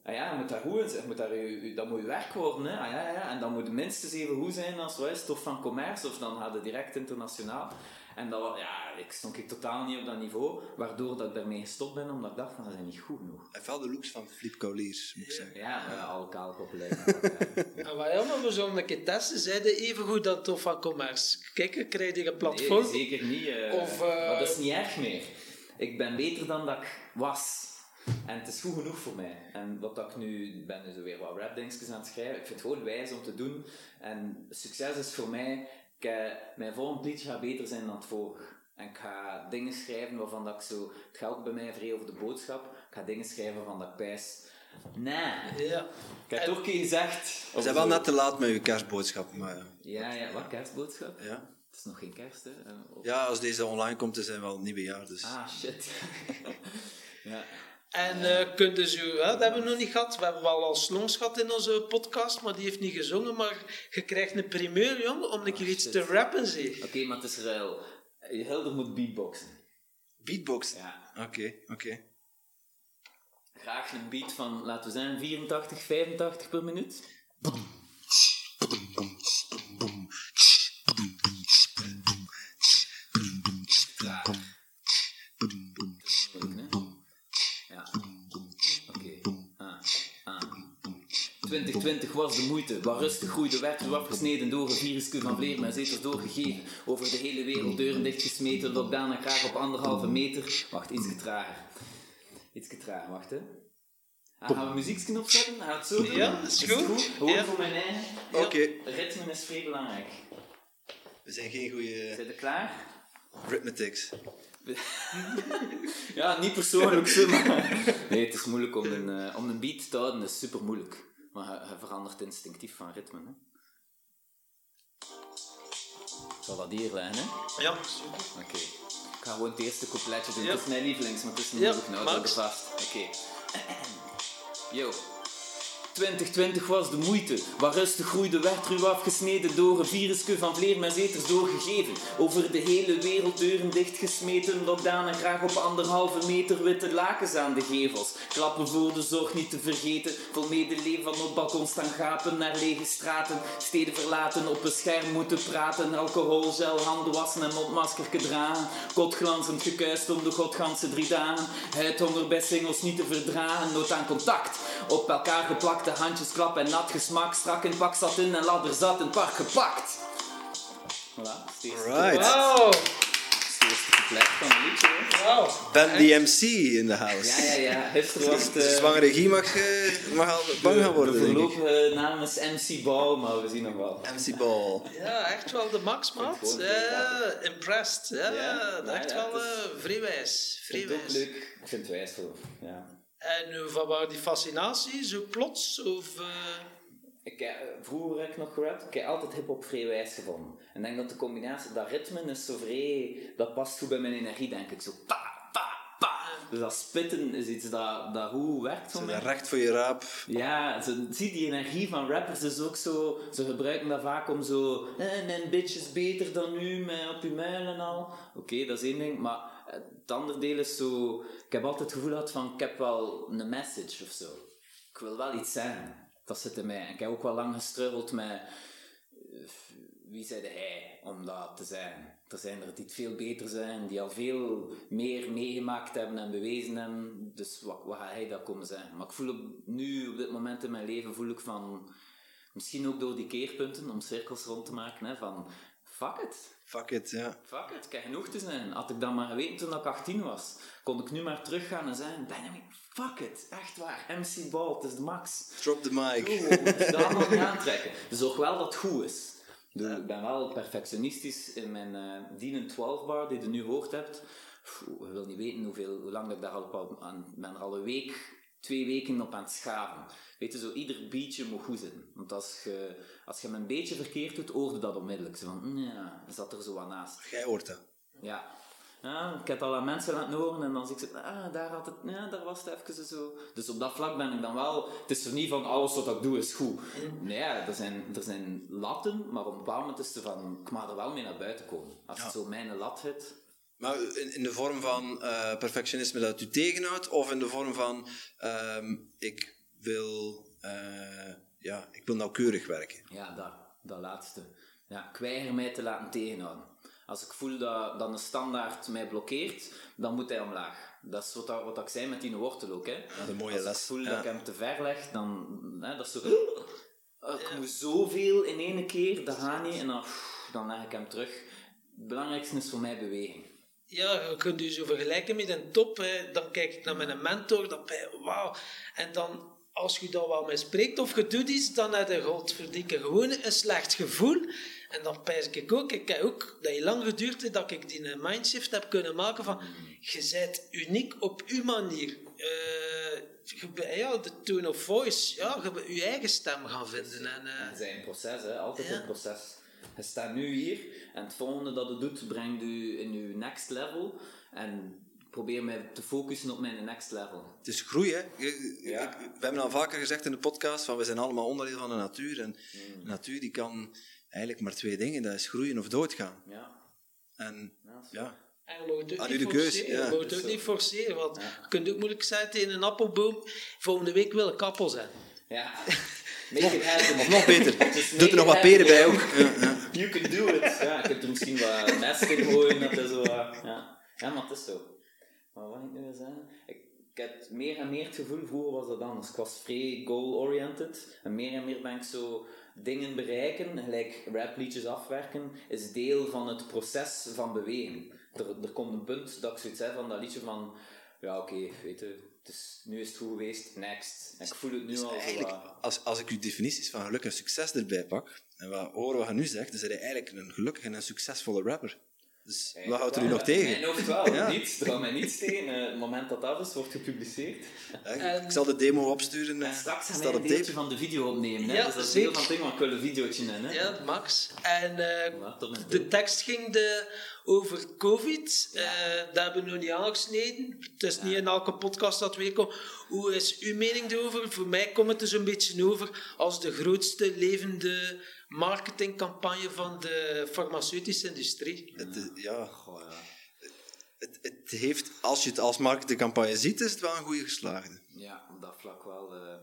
Ah ja, je moet daar goed in zijn. Je moet daar, je, je- dat moet je werk worden, hè. Ah ja, ja. En dat moet minstens even goed zijn als, wat is het, of van commerce, of dan gaat het direct internationaal. En dat, ja, ik stond ik totaal niet op dat niveau, waardoor dat ik daarmee gestopt ben, omdat ik dacht van, dat is niet goed genoeg. Heeft wel de looks van Flip Kauliers, moet ik zeggen. Ja, ja, [laughs] me dat, ja. En wat we zouden een keer testen. Zeiden even goed dat het van commerce. Kijk, krijg je een platform. Nee, zeker niet. eh, Of, eh, Maar dat is niet erg meer. Ik ben beter dan dat ik was. En het is goed genoeg voor mij. En wat dat ik nu, ik ben nu zo weer wat rapdingetjes aan het schrijven. Ik vind het gewoon wijs om te doen. En succes is voor mij, ik, eh, mijn volgend liedje gaat beter zijn dan het vorige. En ik ga dingen schrijven waarvan dat ik zo, het gaat ook bij mij vrij over de boodschap. Ik ga dingen schrijven waarvan dat ik pijs. Nee, Ja. ik heb toch een keer gezegd. We zijn wel net te laat met uw kerstboodschap, maar ja. Ja, ja, wat kerstboodschap? ja. Het is nog geen kerst, hè? Eh, of- Ja, als deze online komt, dan zijn we al een nieuwe jaar. Dus. Ah, shit. [laughs] ja. En eh kun je zo, hè, dat hebben we nog niet gehad. We hebben wel al Slongs gehad in onze podcast, maar die heeft niet gezongen. Maar je krijgt een primeur, jong, om een keer iets shit. te rappen, zeg. Oké, maar het is ruil. Hilder moet beatboxen. Beatbox. Ja. Oké, oké. Graag een beat van, laten we zeggen, 84, 85 per minuut. Moeilijk, hè? Ja. Oké. Ah. Ah. 2020 was de moeite, waar rustig groeide werd u afgesneden door een virusje van vleermuizeters doorgegeven. Over de hele wereld deuren dichtgesmeten, lockdown en graag op anderhalve meter. Wacht, iets trager. Iets trager, wacht hè. Ah, gaan we muziekje opzetten? Gaat het zo doen? Ja, is het goed. Gewoon Ja. voor mijn eigen. Oké. Ritme is vrij belangrijk. We zijn geen goede Zijn je klaar? rhythmatics. [laughs] Ja, niet persoonlijk maar... Nee, het is moeilijk om een, eh, om een beat te houden, dat is super moeilijk. Maar je verandert instinctief van ritme. Hè. Zal dat hier leggen, hè? Ja, Oké. Ik ga gewoon het eerste coupletje doen. Ja. Het is mijn lievelings, maar het is niet Ja. Nou, dat vast. Oké. [clears throat] Yo. 2020 was de moeite. Waar rustig groeide werd ruw afgesneden door een virusje van vleermuizeters doorgegeven. Over de hele wereld deuren dichtgesmeten. Lockdown en graag op anderhalve meter witte lakens aan de gevels. Klappen voor de zorg niet te vergeten. Vol medeleven op balkons staan gapen naar lege straten. Steden verlaten, op een scherm moeten praten. Alcohol, gel, handen wassen en mondmasker dragen. Kotglanzend gekuist om de godganse drie dagen. Huidhonger bij singles niet te verdragen. Nood aan contact. Op elkaar geplakte handjes klap en nat gesmak. Strak in pak zat in en ladder zat in park gepakt. Voilà, Right. van een liedje. Wauw. Ben the MC in de house. Ja, ja, ja. [laughs] Gisteren was. De eh, zwangere regie mag, eh, mag al bang gaan worden, De denk ik. voorlopige naam is MC Ball, maar we zien nog wel. MC Ball. Ja, echt wel de max, gewoon Ja, impressed. Ja, Ja, echt ja, wel het is- eh, vrij wijs. Ik vind het leuk. Ik vind het wijs voor. Ja. En van waar die fascinatie? Zo plots? Of, eh, Ik, eh, vroeger heb ik nog gerapt, ik heb altijd hip-hop vrij wijs gevonden. En ik denk dat de combinatie, dat ritme is zo vrij, dat past goed bij mijn energie, denk ik. Zo pa, pa, pa. Dus dat spitten is iets dat, dat goed werkt voor mij. Recht voor je raap. Ja, ze, zie die energie van rappers is ook zo. Ze gebruiken dat vaak om zo. Eh, mijn bitch is beter dan u, met op uw muil en al. Oké, dat is één ding. Maar het andere deel is zo. Ik heb altijd het gevoel gehad van: ik heb wel een message of zo. Ik wil wel iets zijn. Dat zit in mij. En ik heb ook wel lang gestruggeld met. Wie zei hij om dat te zijn? Er zijn er die het veel beter zijn, die al veel meer meegemaakt hebben en bewezen hebben. Dus wat, wat gaat hij dat komen zijn? Maar ik voel op, nu, op dit moment in mijn leven, voel ik van... Misschien ook door die keerpunten, om cirkels rond te maken, hè, van... Fuck it. Fuck it, ja. Fuck it, ik heb genoeg te zijn. Had ik dat maar geweten toen ik 18 was, kon ik nu maar teruggaan en zeggen, Benjamin, fuck it. Echt waar. MC Ball, het is de max. Drop the mic. We moeten dat allemaal niet aantrekken. [laughs] Zorg wel dat het goed is. Ik Ik ben wel perfectionistisch in mijn uh, Dienen 12 bar die je nu hoort hebt. Pff, Je wil niet weten hoeveel, hoe lang ik daar al ben. er al een week, twee weken op aan het schaven. Weet je, zo ieder beatje moet goed zijn. Want als je, als je hem een beetje verkeerd doet, hoorde dat onmiddellijk. Zo van, mm, ja, zat er zo aan naast. Jij hoort dat. Ja. ja. Ik heb al aan mensen laten horen en dan zie ik ze, ah, daar, had het, ja, daar was het even zo. Dus op dat vlak ben ik dan wel, het is er niet van alles wat ik doe is goed. Nee, ja, er zijn, er zijn latten, maar op een bepaald moment is het van, ik mag er wel mee naar buiten komen. Als het zo mijn lat hit. Maar in, in de vorm van uh, perfectionisme dat u tegenhoudt, of in de vorm van, uh, ik wil, uh, ja, ik wil nauwkeurig werken? Ja, dat, dat laatste. Ja, ik weiger mij te laten tegenhouden. Als ik voel dat, dat een standaard mij blokkeert, dan moet hij omlaag. Dat is wat, dat, wat ik zei met die wortel ook. Hè. Een mooie Als les. ik voel ja. dat ik hem te ver leg, dan... Hè, dat is zo... Ik moet zoveel in één keer, dat gaat niet. En dan, dan leg ik hem terug. Het belangrijkste is voor mij beweging. Ja, je kunt je zo vergelijken met een top. Hè. Dan kijk ik naar mijn mentor, dan ben je, wauw. En dan, als je daar wel mee spreekt of je doet iets, dan heb je godverdikke gewoon een slecht gevoel. En dan pijs ik ook, ik heb ook, dat je lang geduurd heeft dat ik die mindshift heb kunnen maken van, je bent uniek op uw manier. Uh, ja, de tone of voice, ja, je je eigen stem gaan vinden. En, uh, Het is een proces, hè? altijd ja. een proces. Je staat nu hier en het volgende dat het doet, brengt u in uw next level. En probeer mij te focussen op mijn next level. Het is groei, hè? Ja. We hebben al vaker gezegd in de podcast van we zijn allemaal onderdeel van de natuur. En mm. de natuur die kan eigenlijk maar twee dingen, dat is groeien of doodgaan. Ja. En ja. En je mag het ook Aan niet u de keus, forceren. ja. Het ook niet forceren, want je kunt ook moeilijk zeggen tegen een appelboom, volgende week wil ik appel zijn. Ja. [laughs] Make it happen. Of nog beter, [laughs] Just doe er nog wat peren bij ook. You can do it. [laughs] Ja, je kunt er misschien wat mest in gooien, dat is zo, ja. ja, maar het is zo. Maar wat ik nu wil zeggen? Ik, heb meer en meer het gevoel, vroeger was dat anders. Ik was vrij goal-oriented. En meer en meer ben ik zo dingen bereiken, gelijk rapliedjes afwerken, is deel van het proces van bewegen. Er, er komt een punt dat ik zoiets heb van dat liedje van, ja oké, weet je, dus nu is het goed geweest, next. En ik voel het nu dus al eigenlijk, als, als ik uw definities van geluk en succes erbij pak, en wat horen wat je nu zegt, dan ben je eigenlijk een gelukkige en een succesvolle rapper. Dus wat houdt er u nog tegen? Mijn hoofd wel, ja. niets. Er gaat mij niets tegen. Uh, het moment dat dat is, wordt gepubliceerd. Ja, ik, ik zal de demo opsturen. En straks gaan wij een deeltje van de video opnemen. Hè? Ja, dus dat is deel van ding, maar ik wil een videootje in. Hè? Ja, max. En uh, voilà, de tekst ging de, over COVID. Ja. Uh, dat hebben we nog niet aangesneden. Het is ja. niet in elke podcast dat weer komt. Hoe is uw mening erover? Voor mij komt het dus een beetje over als de grootste levende marketingcampagne van de farmaceutische industrie. Het is, ja, Goh, ja. Het, het, heeft, als je het als marketingcampagne ziet, is het wel een goede geslaagde. Ja, op dat vlak wel. Uh,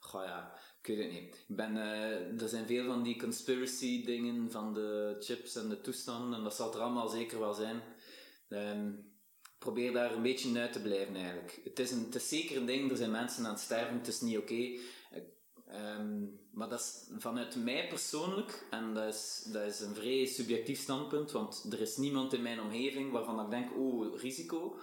goh, ja, ik weet het niet. Ik ben, uh, er zijn veel van die conspiracy dingen van de chips en de toestanden, en dat zal er allemaal zeker wel zijn. Um, probeer daar een beetje uit te blijven eigenlijk. Het is, een, het is zeker een ding, er zijn mensen aan het sterven, het is niet oké. Okay. Ehm, maar dat is vanuit mij persoonlijk, en dat is, dat is een vrij subjectief standpunt, want er is niemand in mijn omgeving waarvan ik denk, oh, risico.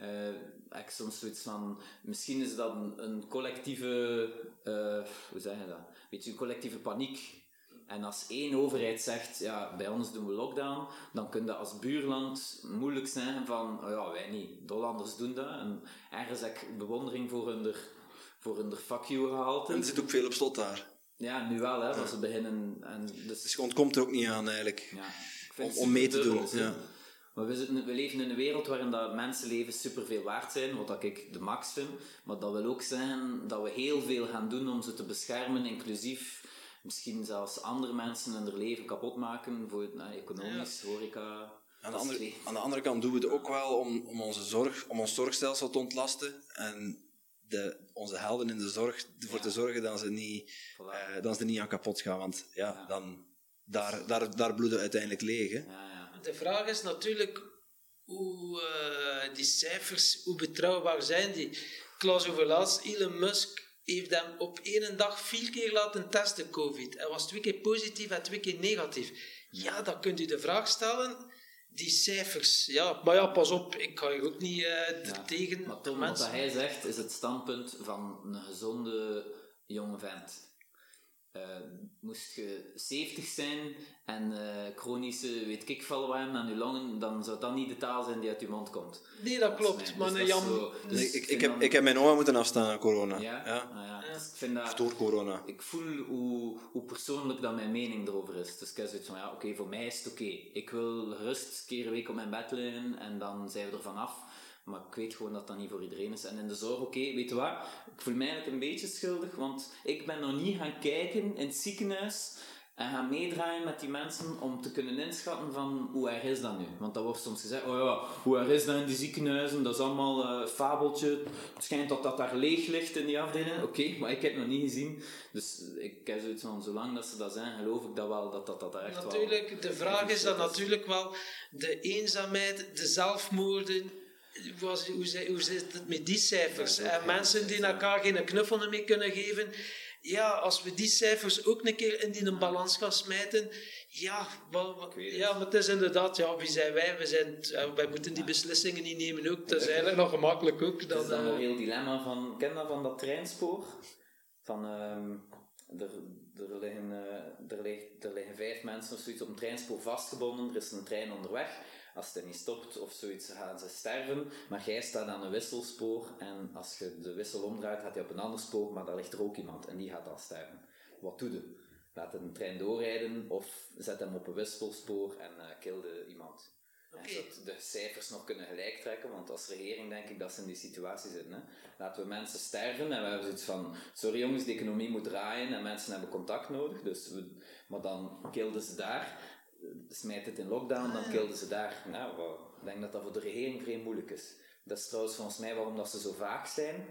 Uh, ik soms zoiets van, misschien is dat een, collectieve, uh, hoe zeg je dat? Weet je, een collectieve paniek. En als één overheid zegt, ja, bij ons doen we lockdown, dan kun je als buurland moeilijk zeggen van, oh ja, wij niet, de Hollanders doen dat. En ergens heb ik bewondering voor hun, voor hun fuck you gehalte. En er zit ook veel op slot daar. Ja, nu wel, hè, ja. ze beginnen... En dus, dus het komt er ook niet aan, eigenlijk, ja, om, om mee te doen. Ja. Maar we, zitten, we, leven in een wereld waarin dat mensenlevens superveel waard zijn, wat ik de max vind. Maar dat wil ook zeggen dat we heel veel gaan doen om ze te beschermen, inclusief misschien zelfs andere mensen in hun leven kapot maken, voor nou, economisch, horeca. Aan de, andere, aan de andere kant doen we het ook wel om, om, onze zorg, om ons zorgstelsel te ontlasten en de, onze helden in de zorg ervoor te zorgen dat ze, niet, voilà. uh, dat ze er niet aan kapot gaan. Want ja, ja. dan, daar, daar, daar bloeden uiteindelijk leeg. Hè? De vraag is natuurlijk hoe uh, die cijfers, hoe betrouwbaar zijn die? Klaus overlaatst, Elon Musk heeft hem op één dag vier keer laten testen, COVID. Hij was twee keer positief en twee keer negatief. Ja, dan kunt u de vraag stellen, die cijfers, ja, maar ja, pas op, ik ga je ook niet uh, ja, tegen maar Tom, Wat hij zegt, is het standpunt van een gezonde jonge vent. Uh, moest je 70 zijn en uh, chronische weet ik veel wat aan je longen, dan zou dat niet de taal zijn die uit je mond komt. Nee, dat klopt. Maar dus Jan... Zo, dus ik, ik, ik, heb, ik heb mijn oma moeten afstaan aan corona. Ja? Ja. Ah, ja. Dus ik vind dat, door corona. Ik voel hoe, hoe persoonlijk dat mijn mening erover is. Dus ik heb zoiets van, ja, oké, voor mij is het oké. Ik wil rust, keer een week op mijn bed liggen en dan zijn we er vanaf. Maar ik weet gewoon dat dat niet voor iedereen is. En in de zorg, oké, okay, weet je wat? Ik voel mij eigenlijk een beetje schuldig, want ik ben nog niet gaan kijken in het ziekenhuis en gaan meedraaien met die mensen om te kunnen inschatten van hoe erg is dat nu. Want dat wordt soms gezegd, oh ja, hoe erg is dat in die ziekenhuizen? Dat is allemaal een uh, fabeltje. Het schijnt dat dat daar leeg ligt in die afdeling. Oké, maar ik heb het nog niet gezien. Dus ik heb zoiets van, zolang dat ze dat zijn, geloof ik dat wel, dat dat, dat echt natuurlijk, wel... De vraag is dan natuurlijk wel de eenzaamheid, de zelfmoorden, was, hoe, hoe zit het met die cijfers? Ja, mensen die elkaar geen knuffel meer kunnen geven. Ja, als we die cijfers ook een keer in die balans gaan smijten. Ja, wel, ja, maar het is inderdaad, ja, wie zijn wij? We zijn, wij moeten die beslissingen niet nemen ook. Dat is eigenlijk nog gemakkelijk ook. Dat is dan een heel dilemma van, ken dat van dat treinspoor? Van, um, er, er, liggen, uh, er, ligt, er liggen vijf mensen of zoiets op een treinspoor vastgebonden, er is een trein onderweg als het niet stopt of zoiets, gaan ze sterven. Maar jij staat aan een wisselspoor en als je de wissel omdraait, gaat hij op een ander spoor, maar daar ligt er ook iemand en die gaat dan sterven. Wat doe je? Laat een trein doorrijden of zet hem op een wisselspoor en uh, kilde iemand. Okay. En de cijfers nog kunnen gelijk trekken, want als regering denk ik dat ze in die situatie zitten. Hè. Laten we mensen sterven en we hebben zoiets van, sorry jongens, de economie moet draaien en mensen hebben contact nodig, dus we, maar dan kilden ze daar smijt het in lockdown, dan kilden ze daar. Nou, ik denk dat dat voor de regering vrij moeilijk is. Dat is trouwens volgens mij waarom dat ze zo vaak zijn,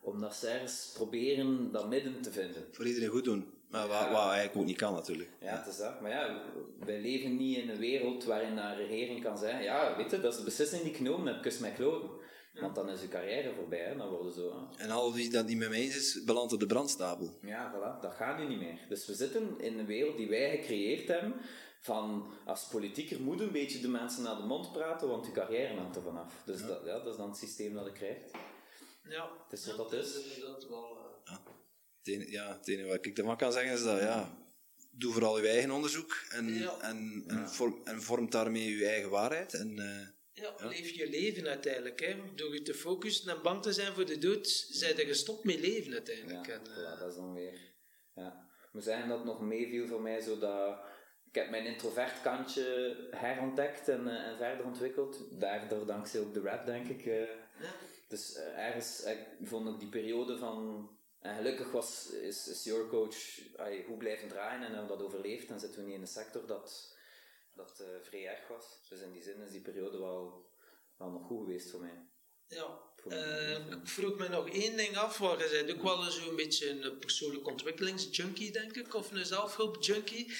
omdat ze ergens proberen dat midden te vinden. Voor iedereen goed doen. Maar wat, wat, eigenlijk ook niet kan natuurlijk. Ja, het is dat. Maar ja, wij leven niet in een wereld waarin een regering kan zeggen, ja, weet je, dat is de beslissing die ik genomen heb, kus mij kloten. Want dan is je carrière voorbij, hè? dan worden zo. En al wie dat niet met mij eens is, belandt op de brandstapel. Ja, voilà, dat gaat nu niet meer. Dus we zitten in een wereld die wij gecreëerd hebben, van als politieker moet een beetje de mensen naar de mond praten, want je carrière hangt er vanaf. Dus ja. Dat, ja, dat is dan het systeem dat je krijgt. Ja. Het is wat dat is. Dat wel, uh... ja. Het, enige, ja, het enige wat ik ervan kan zeggen is dat, ja, doe vooral je eigen onderzoek en, ja. en, en, vorm, en vormt daarmee je eigen waarheid. En, uh, ja, leef je leven uiteindelijk. Hè. Door je te focussen en bang te zijn voor de dood, zijn je gestopt met leven uiteindelijk. Ja, en, uh... dat is dan weer... Ja. Ik moet zeggen dat het nog meeviel voor mij, zodat ik heb mijn introvert kantje herontdekt en, uh, en verder ontwikkeld. Daardoor dankzij ook de rap, denk ik. Uh. Ja. Dus uh, ergens vond ik die periode van... En gelukkig was, is, is your coach goed blijven draaien en hebben dat overleefd. En zitten we niet in een sector dat, dat vrij erg was. Dus in die zin is die periode wel, wel nog goed geweest voor mij. Ja, Eh, ik vroeg me nog één ding af, waar je bent ook wel zo'n beetje een persoonlijke ontwikkelingsjunkie, denk ik, of een zelfhulpjunkie.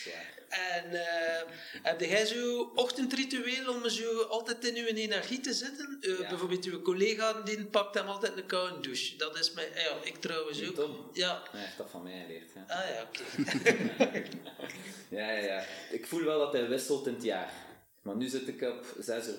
En eh, heb jij zo ochtendritueel om zo altijd in je energie te zitten? Eh, Ja. Bijvoorbeeld uw collega die pakt hem altijd een koude douche. Dat is mijn, ja, ik trouwens ook. Tom? Ja. Hij heeft dat van mij geleerd. Ah ja, oké. [laughs] Ja, ja, ja. Ik voel wel dat hij wisselt in het jaar. Maar nu zit ik op 6 uur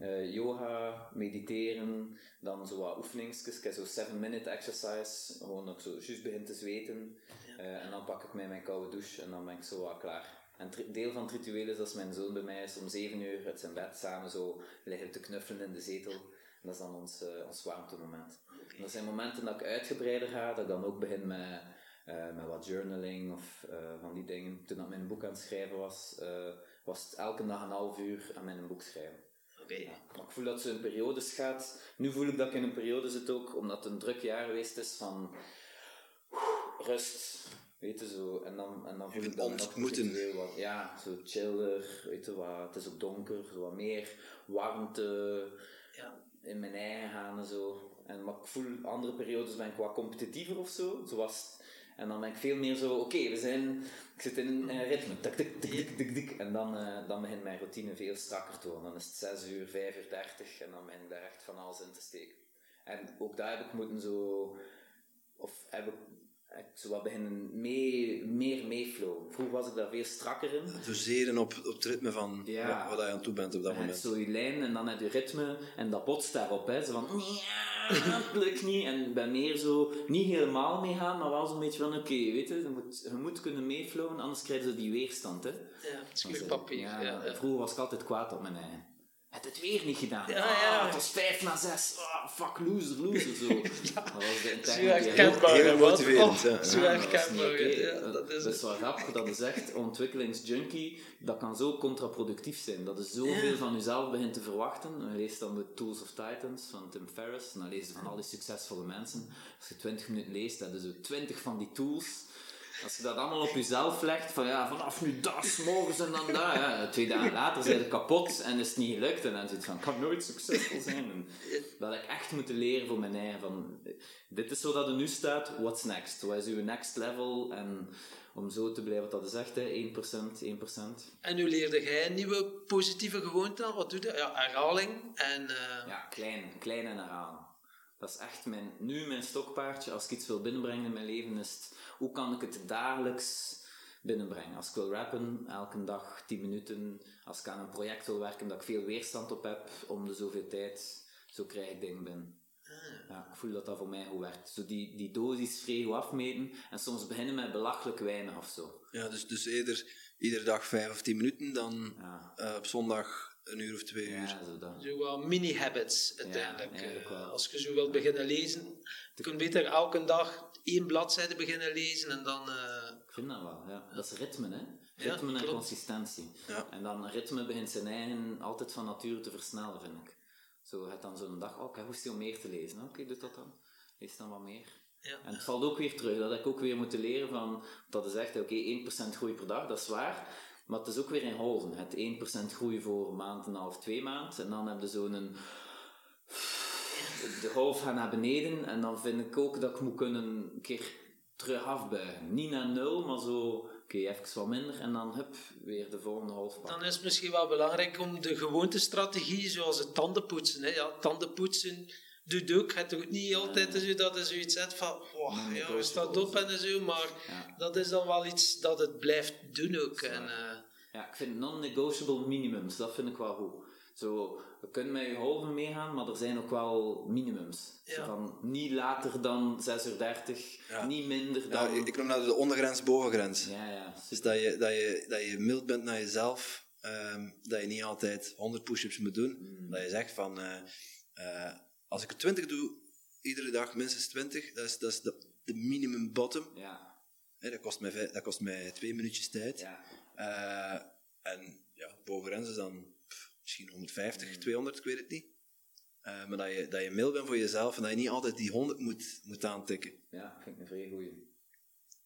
30, eh, yoga, mediteren, dan zo wat oefeningsjes. Ik heb zo 7-minute exercise, gewoon dat ik zo juist begin te zweten. Eh, en dan pak ik mij mijn koude douche en dan ben ik zo wat klaar. En deel van het ritueel is als mijn zoon bij mij is om 7 uur uit zijn bed samen zo liggen te knuffelen in de zetel. En dat is dan ons, eh, ons warmtemoment. En dat zijn momenten dat ik uitgebreider ga, dat ik dan ook begin met, met wat journaling of van die dingen. Toen ik mijn boek aan het schrijven was, was het elke dag een half uur aan mijn boek schrijven. Maar ik voel dat het zo in periodes gaat. Nu voel ik dat ik in een periode zit ook, omdat het een druk jaar geweest is van rust. Weet je zo, en dan, en dan voel ik Even dat wat, ja, zo chiller, weet je wat, het is ook donker, zo wat meer warmte Ja. in mijn eigen gaan en zo. En, maar ik voel andere periodes ben ik wat competitiever of zo, zoals, en dan ben ik veel meer zo, oké, we zijn, ik zit in een ritme, tik, tik, tik, tik, tik, en dan, eh, dan begint mijn routine veel strakker te worden. Dan is het 6 uur, 5 uur 30 en dan begin ik daar echt van alles in te steken. En ook daar heb ik moeten zo, of heb ik, ik zo wat beginnen mee, meer meeflow. Vroeger was ik daar veel strakker in. Doseren op, op het ritme van Ja. wat, wat je aan toe bent op dat moment. zo je lijn en dan heb je ritme en dat botst daarop. Hè. Zo van, ja, het lukt niet. En ik ben meer zo, niet helemaal meegaan, maar wel zo'n beetje van, oké, weet je, je moet, je moet kunnen meeflowen, anders krijg je die weerstand. Hè. Ja, het Dan schuurpapier. zeg Ja, ja. Vroeger was ik altijd kwaad op mijn eigen. Het het weer niet gedaan. Ja, Ah, ja. het was 5 na 6. Ah, fuck, loser, loser. Zo. [laughs] Dat was de interne Zo dialoog. herkenbaar. Heel motiverend, Oh, ja. Zo is herkenbaar. dat is Dat is wel grappig dat je zegt, ontwikkelingsjunkie, dat kan zo contraproductief zijn. Dat je zoveel van jezelf begint te verwachten. Je leest dan de Tools of Titans van Tim Ferriss, en dan lees je van al die succesvolle mensen. Als je 20 minuten leest, heb je zo 20 van die tools. Als je dat allemaal op jezelf legt, van ja, vanaf nu das, morgens en dan dat. Ja, twee dagen later zijn je kapot en is het niet gelukt. En dan zit je van, ik kan nooit succesvol zijn. En dat ik echt moeten leren voor mijn eigen. Van, dit is zo dat er nu staat, what's next? Wat is uw next level? En om zo te blijven, wat dat is echt, hè, 1%, 1%. En nu leerde jij een nieuwe positieve gewoonte aan? Wat doe je? Ja, herhaling. En eh, Ja, klein, klein en herhalen. Dat is echt mijn, nu mijn stokpaardje. Als ik iets wil binnenbrengen in mijn leven, is het, hoe kan ik het dagelijks binnenbrengen? Als ik wil rappen, elke dag 10 minuten. Als ik aan een project wil werken dat ik veel weerstand op heb, om de zoveel tijd, zo krijg ik dingen binnen. Ja, ik voel dat dat voor mij goed werkt. Zo die, die dosis vrij goed afmeten en soms beginnen met belachelijk weinig of zo. Ja, dus, dus eerder iedere dag vijf of tien minuten dan Ja. eh, op zondag een uur of twee uur. Ja, zo wat mini-habits uiteindelijk. Eh, wel. als je zo wilt beginnen lezen, je kunt beter elke dag één bladzijde beginnen lezen en dan... eh, Ik vind dat wel, ja. Dat is ritme, hè. Ja, Ritme en consistentie. Ja. En dan ritme begint zijn eigen altijd van nature te versnellen, vind ik. Zo, je hebt dan zo'n dag, oh, ik heb hoesting om meer te lezen. Oké, doe dat dan. Lees dan wat meer. Ja. En het valt ook weer terug, dat heb ik ook weer moeten leren van, dat is echt, oké, 1% groei per dag, dat is waar. Maar het is ook weer in golven. Het 1% groei voor een maand, een half, twee maand. En dan heb je zo'n... De golf gaat naar beneden. En dan vind ik ook dat ik moet kunnen een keer terug afbuigen. Niet naar nul, maar zo... Oké, even wat minder. En dan, hup, weer de volgende golf pakken. Dan is het misschien wel belangrijk om de gewoontestrategie, zoals het tandenpoetsen. Hè. Ja, tandenpoetsen doet ook. Het doet niet altijd zo dat je zoiets hebt van, wow, ja, je staat op en zo, maar Ja. dat is dan wel iets dat het blijft doen ook. En, eh, Ja, ik vind non-negotiable minimums, dat vind ik wel goed. Zo, we kunnen met je golven meegaan, maar er zijn ook wel minimums. Ja. van, niet later dan 6 uur 30, Ja. niet minder Ja, dan... ik, ik noem dat de ondergrens, bovengrens. Ja, ja. Dus dat je, dat, je, dat je mild bent naar jezelf, ehm, dat je niet altijd 100 push-ups moet doen. Mm. Dat je zegt van, eh, eh, als ik er 20 doe, iedere dag minstens 20, dat is, dat is de, de minimum bottom. Ja, Hè, dat, kost mij, dat kost mij twee minuutjes tijd. ja. Eh, en ja, bovengrens is dan misschien 150, Mm. 200, ik weet het niet. Eh, maar dat je, dat je mild bent voor jezelf en dat je niet altijd die 100 moet, moet aantikken. Ja, vind ik een vrij goeie.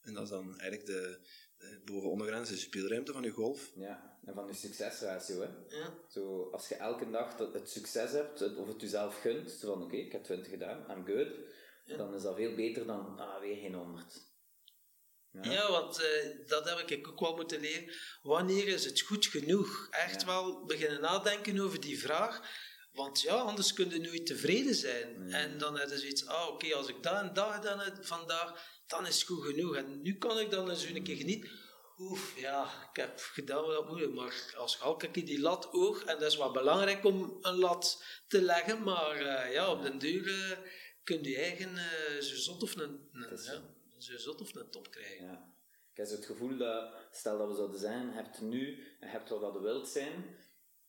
En dat is dan eigenlijk de, eh, boven ondergrens is de speelruimte van je golf. Ja, en van je succesratio, hè. Ja. Zo, als je elke dag dat- het succes hebt, het- of het jezelf gunt, zo van oké, ik heb 20 gedaan, I'm good, dan is dat veel beter dan, ah, weer geen 100. Ja, want eh, dat heb ik ook wel moeten leren. Wanneer is het goed genoeg? Echt Ja. wel beginnen nadenken over die vraag. Want ja, anders kun je nooit tevreden zijn. En dan heb je zoiets, ah oké, als ik dat en dat gedaan heb vandaag, dan is het goed genoeg. En nu kan ik dan eens een keer genieten. Oef, ja, ik heb gedaan wat moeilijk. Maar als elke keer die lat oog, en dat is wel belangrijk om een lat te leggen, maar eh, ja, op den duur eh, kun je eigen zo zot of een, een, ja, zo. zo zot of een top krijgen. Ja. Ik heb het gevoel dat, stel dat we zouden zijn, hebt nu, en hebt wat je wilt zijn,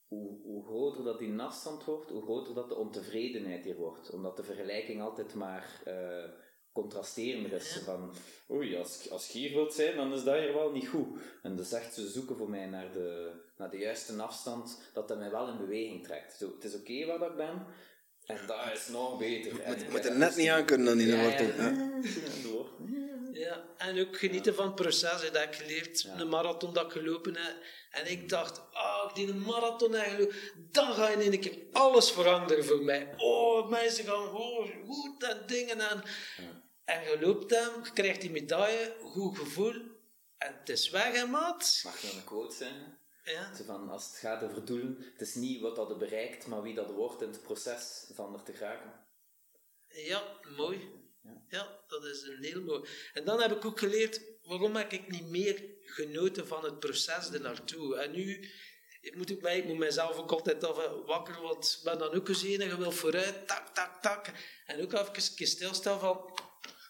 hoe, hoe groter dat die afstand wordt, hoe groter dat de ontevredenheid hier wordt. Omdat de vergelijking altijd maar eh contrasterender is. Van, oei, als, als je hier wilt zijn, dan is dat hier wel niet goed. En dat is echt, ze zoeken voor mij naar de, naar de juiste afstand, dat dat mij wel in beweging trekt. Zo, het is oké waar dat ik ben, en dat is nog beter. En Moet, er net niet aan kunnen dan in de Ja, wortel. ja. Ja. Ja, door. Ja, en ook genieten van het proces hè, dat ik geleerd. Ja. Een marathon dat ik gelopen heb. En ik dacht, ah, ik die een marathon heb gelopen, dan ga je in een keer alles veranderen voor mij. Oh, mensen gaan oh, goed en dingen. En, en je loopt hem, je krijgt die medaille, goed gevoel. En het is weg, hè, maat. Mag dan een quote zijn? Ja. Zo van, als het gaat over doelen, het is niet wat dat bereikt, maar wie dat wordt in het proces van er te geraken. Ja, mooi. Ja, dat is een heel mooi. En dan heb ik ook geleerd, waarom heb ik niet meer genoten van het proces ernaartoe. En nu ik moet ik, mij, ik moet mijzelf ook altijd even wakker, want ik ben dan ook eens een en je wil vooruit, tak, tak, tak. En ook even een keer stilstaan van,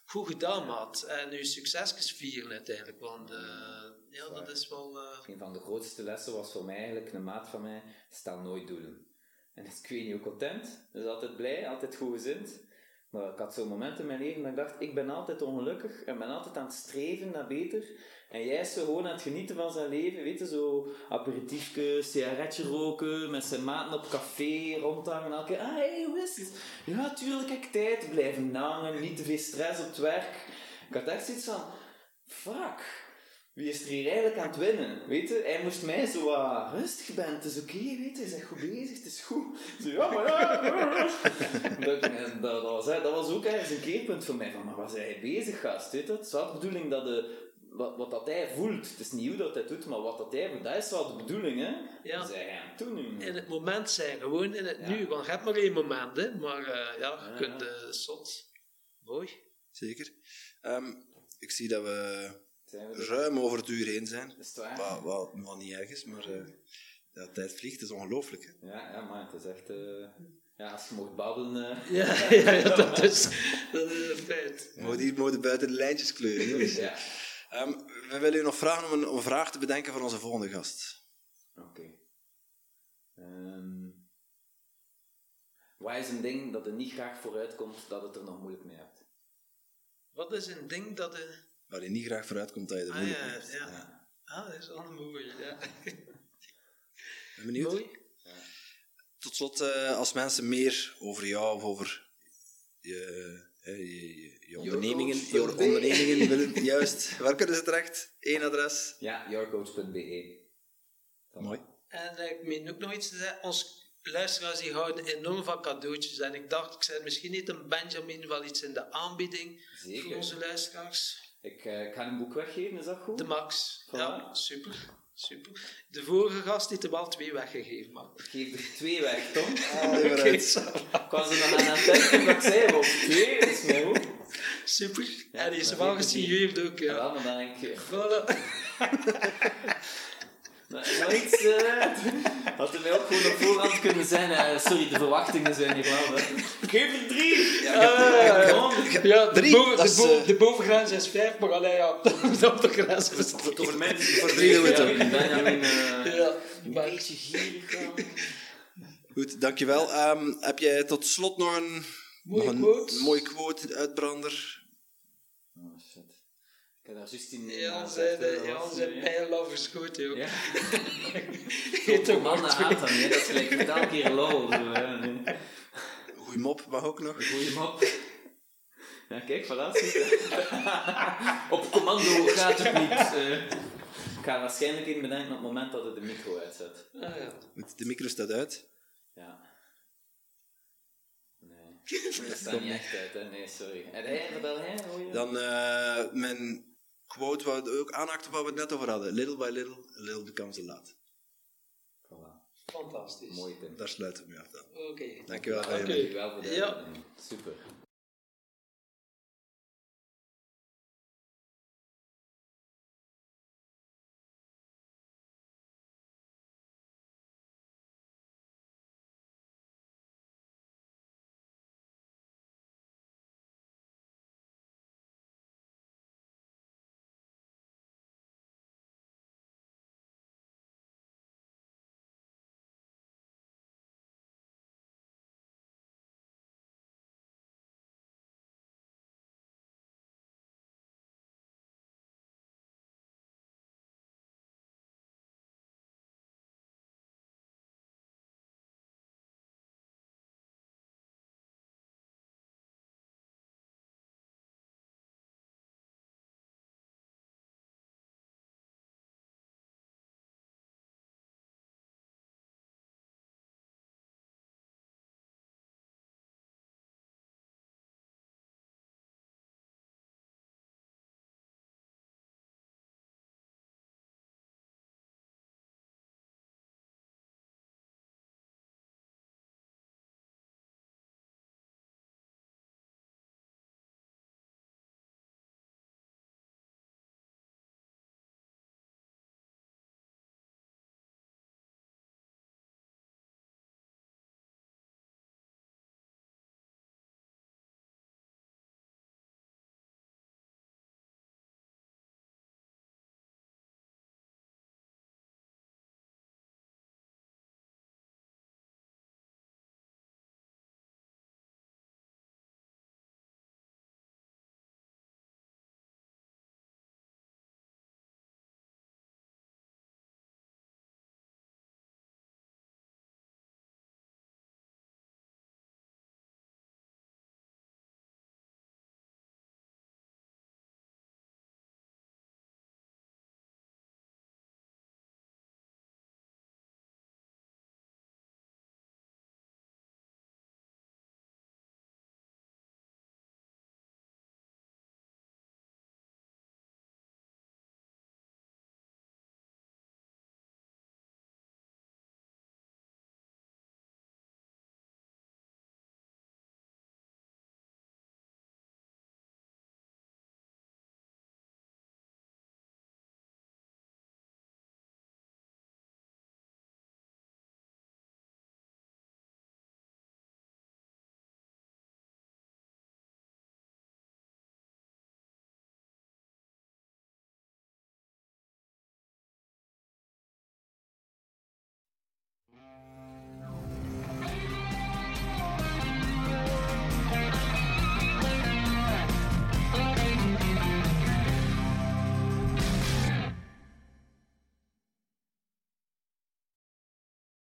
goed gedaan, maat. En je succesjes vieren uiteindelijk, want eh, ja, dat is wel... eh, Een van de grootste lessen was voor mij eigenlijk, een maat van mij, stel nooit doelen. En ik weet niet hoe content, dus altijd blij, altijd goed gezind. Maar ik had zo'n moment in mijn leven dat ik dacht, ik ben altijd ongelukkig en ben altijd aan het streven naar beter. En jij is zo gewoon aan het genieten van zijn leven, weet je, zo aperitiefje, sigaretje roken, met zijn maten op café rondhangen. En elke keer, ah, hey, hoe is het? Ja, tuurlijk heb ik tijd. Blijven hangen, niet te veel stress op het werk. Ik had echt zoiets van, fuck. Wie is er hier eigenlijk aan het winnen? Weet je, hij moest mij zo wat rustig ben, het is oké, weet je, hij is echt goed bezig, het is goed. Zo, ja, maar ja. [laughs] dat, en dat, was, dat was ook ergens een keerpunt voor mij, van, maar waar zijn hij bezig, gast? Weet je? Het is wel de bedoeling dat de, wat, wat dat hij voelt, het is niet hoe dat hij het doet, maar wat dat hij voelt, dat is wel de bedoeling, hè? Ja. Dat aan het doen nu. in het moment zijn, gewoon in het Ja. nu. Want je hebt maar één moment, hè. Maar eh, ja, je Ja, kunt eh zot. Mooi. Zeker. Ehm, ik zie dat we Zijn we er? ruim over het uur heen zijn. Is het waar? Wat, wat, wat niet erg is, maar eh ja, de tijd vliegt, het is ongelooflijk. hè. Ja, ja, maar het is echt... eh, ja, als je mocht babbelen... eh, [laughs] Ja, ja, ja, dat, [laughs] is, dat is een feit. We moeten hier moeten buiten de lijntjes kleuren. jongens. ja. Ehm, we willen u nog vragen om een, om een vraag te bedenken voor onze volgende gast. Oké. Ehm, wat is een ding dat er niet graag vooruit komt, dat het er nog moeilijk mee hebt? Wat is een ding dat... je Waar je niet graag vooruit komt dat je er ah, moeilijk ja. Ah, dat is wel een mooie. Ja. [laughs] Ben benieuwd? Mooi. Tot slot, eh, als mensen meer over jou of over je, eh, je, je, je ondernemingen, je ondernemingen [laughs] willen, juist, waar kunnen ze terecht? Eén adres. Ja, yourcoach.be. Mooi. En eh, ik meen ook nog iets te zeggen. Ons luisteraars die houden enorm van cadeautjes. En ik dacht, ik zei misschien niet een Benjamin wel iets in de aanbieding voor Zeker. onze luisteraars. Ik, eh, ik ga een boek weggeven, is dat goed? De Max. Voilà. Ja, super. Super. De vorige gast heeft er wel twee weggegeven, man. Ik geef er twee weg, Tom. [laughs] Allee, Oké, zo. Ik er nog aan het denken dat ik zei, op twee is mij goed. Super. Ja, en die is dan wel ik die. gesigneerd ook, Ja, ja. wel, maar dan denk ik... Voilà. [laughs] Nog iets... eh, had er mij ook gewoon op voorhand kunnen zijn. eh, sorry, de verwachtingen zijn hier wel. geef er drie! Ja, de, Drie, boven, de, eh, de bovengrens is vijf, maar alleen ja, [laughs] op de grens is het Voor mensen Voor drie doen we het ook. Ja, Benjamin, eh, Ja, een beetje gierig. Goed, dankjewel. Ehm, heb jij tot slot nog een, Mooie nog een quote. mooie quote, uitbrander? Ik heb daar juist in... Jan zei de, Jan zei pijl overschoten, joh. Ja. [laughs] Heet toch Mannen haat dan, hè. dat is gelijk elke keer lol. Zo, hè. Goeie mop mag ook nog. Goeie mop. Ja, kijk, voilà. zie je. [laughs] Op commando gaat het niet. eh. ga waarschijnlijk in bedenken op het moment dat het de micro uitzet. Ah, ja. Goed, De micro staat uit. Ja. Nee. Dat staat niet echt uit, hè? Nee, sorry. En hij, vertel je? Dan eh, mijn quote, waar we ook aanhaakten waar we het net over hadden. Little by little, a little becomes a lot. Voilà. Fantastisch. Mooi, Tim. Daar sluiten we mee af dan. Oké. Dankjewel. Oké. Ryan. Dankjewel voor de Ja. Super.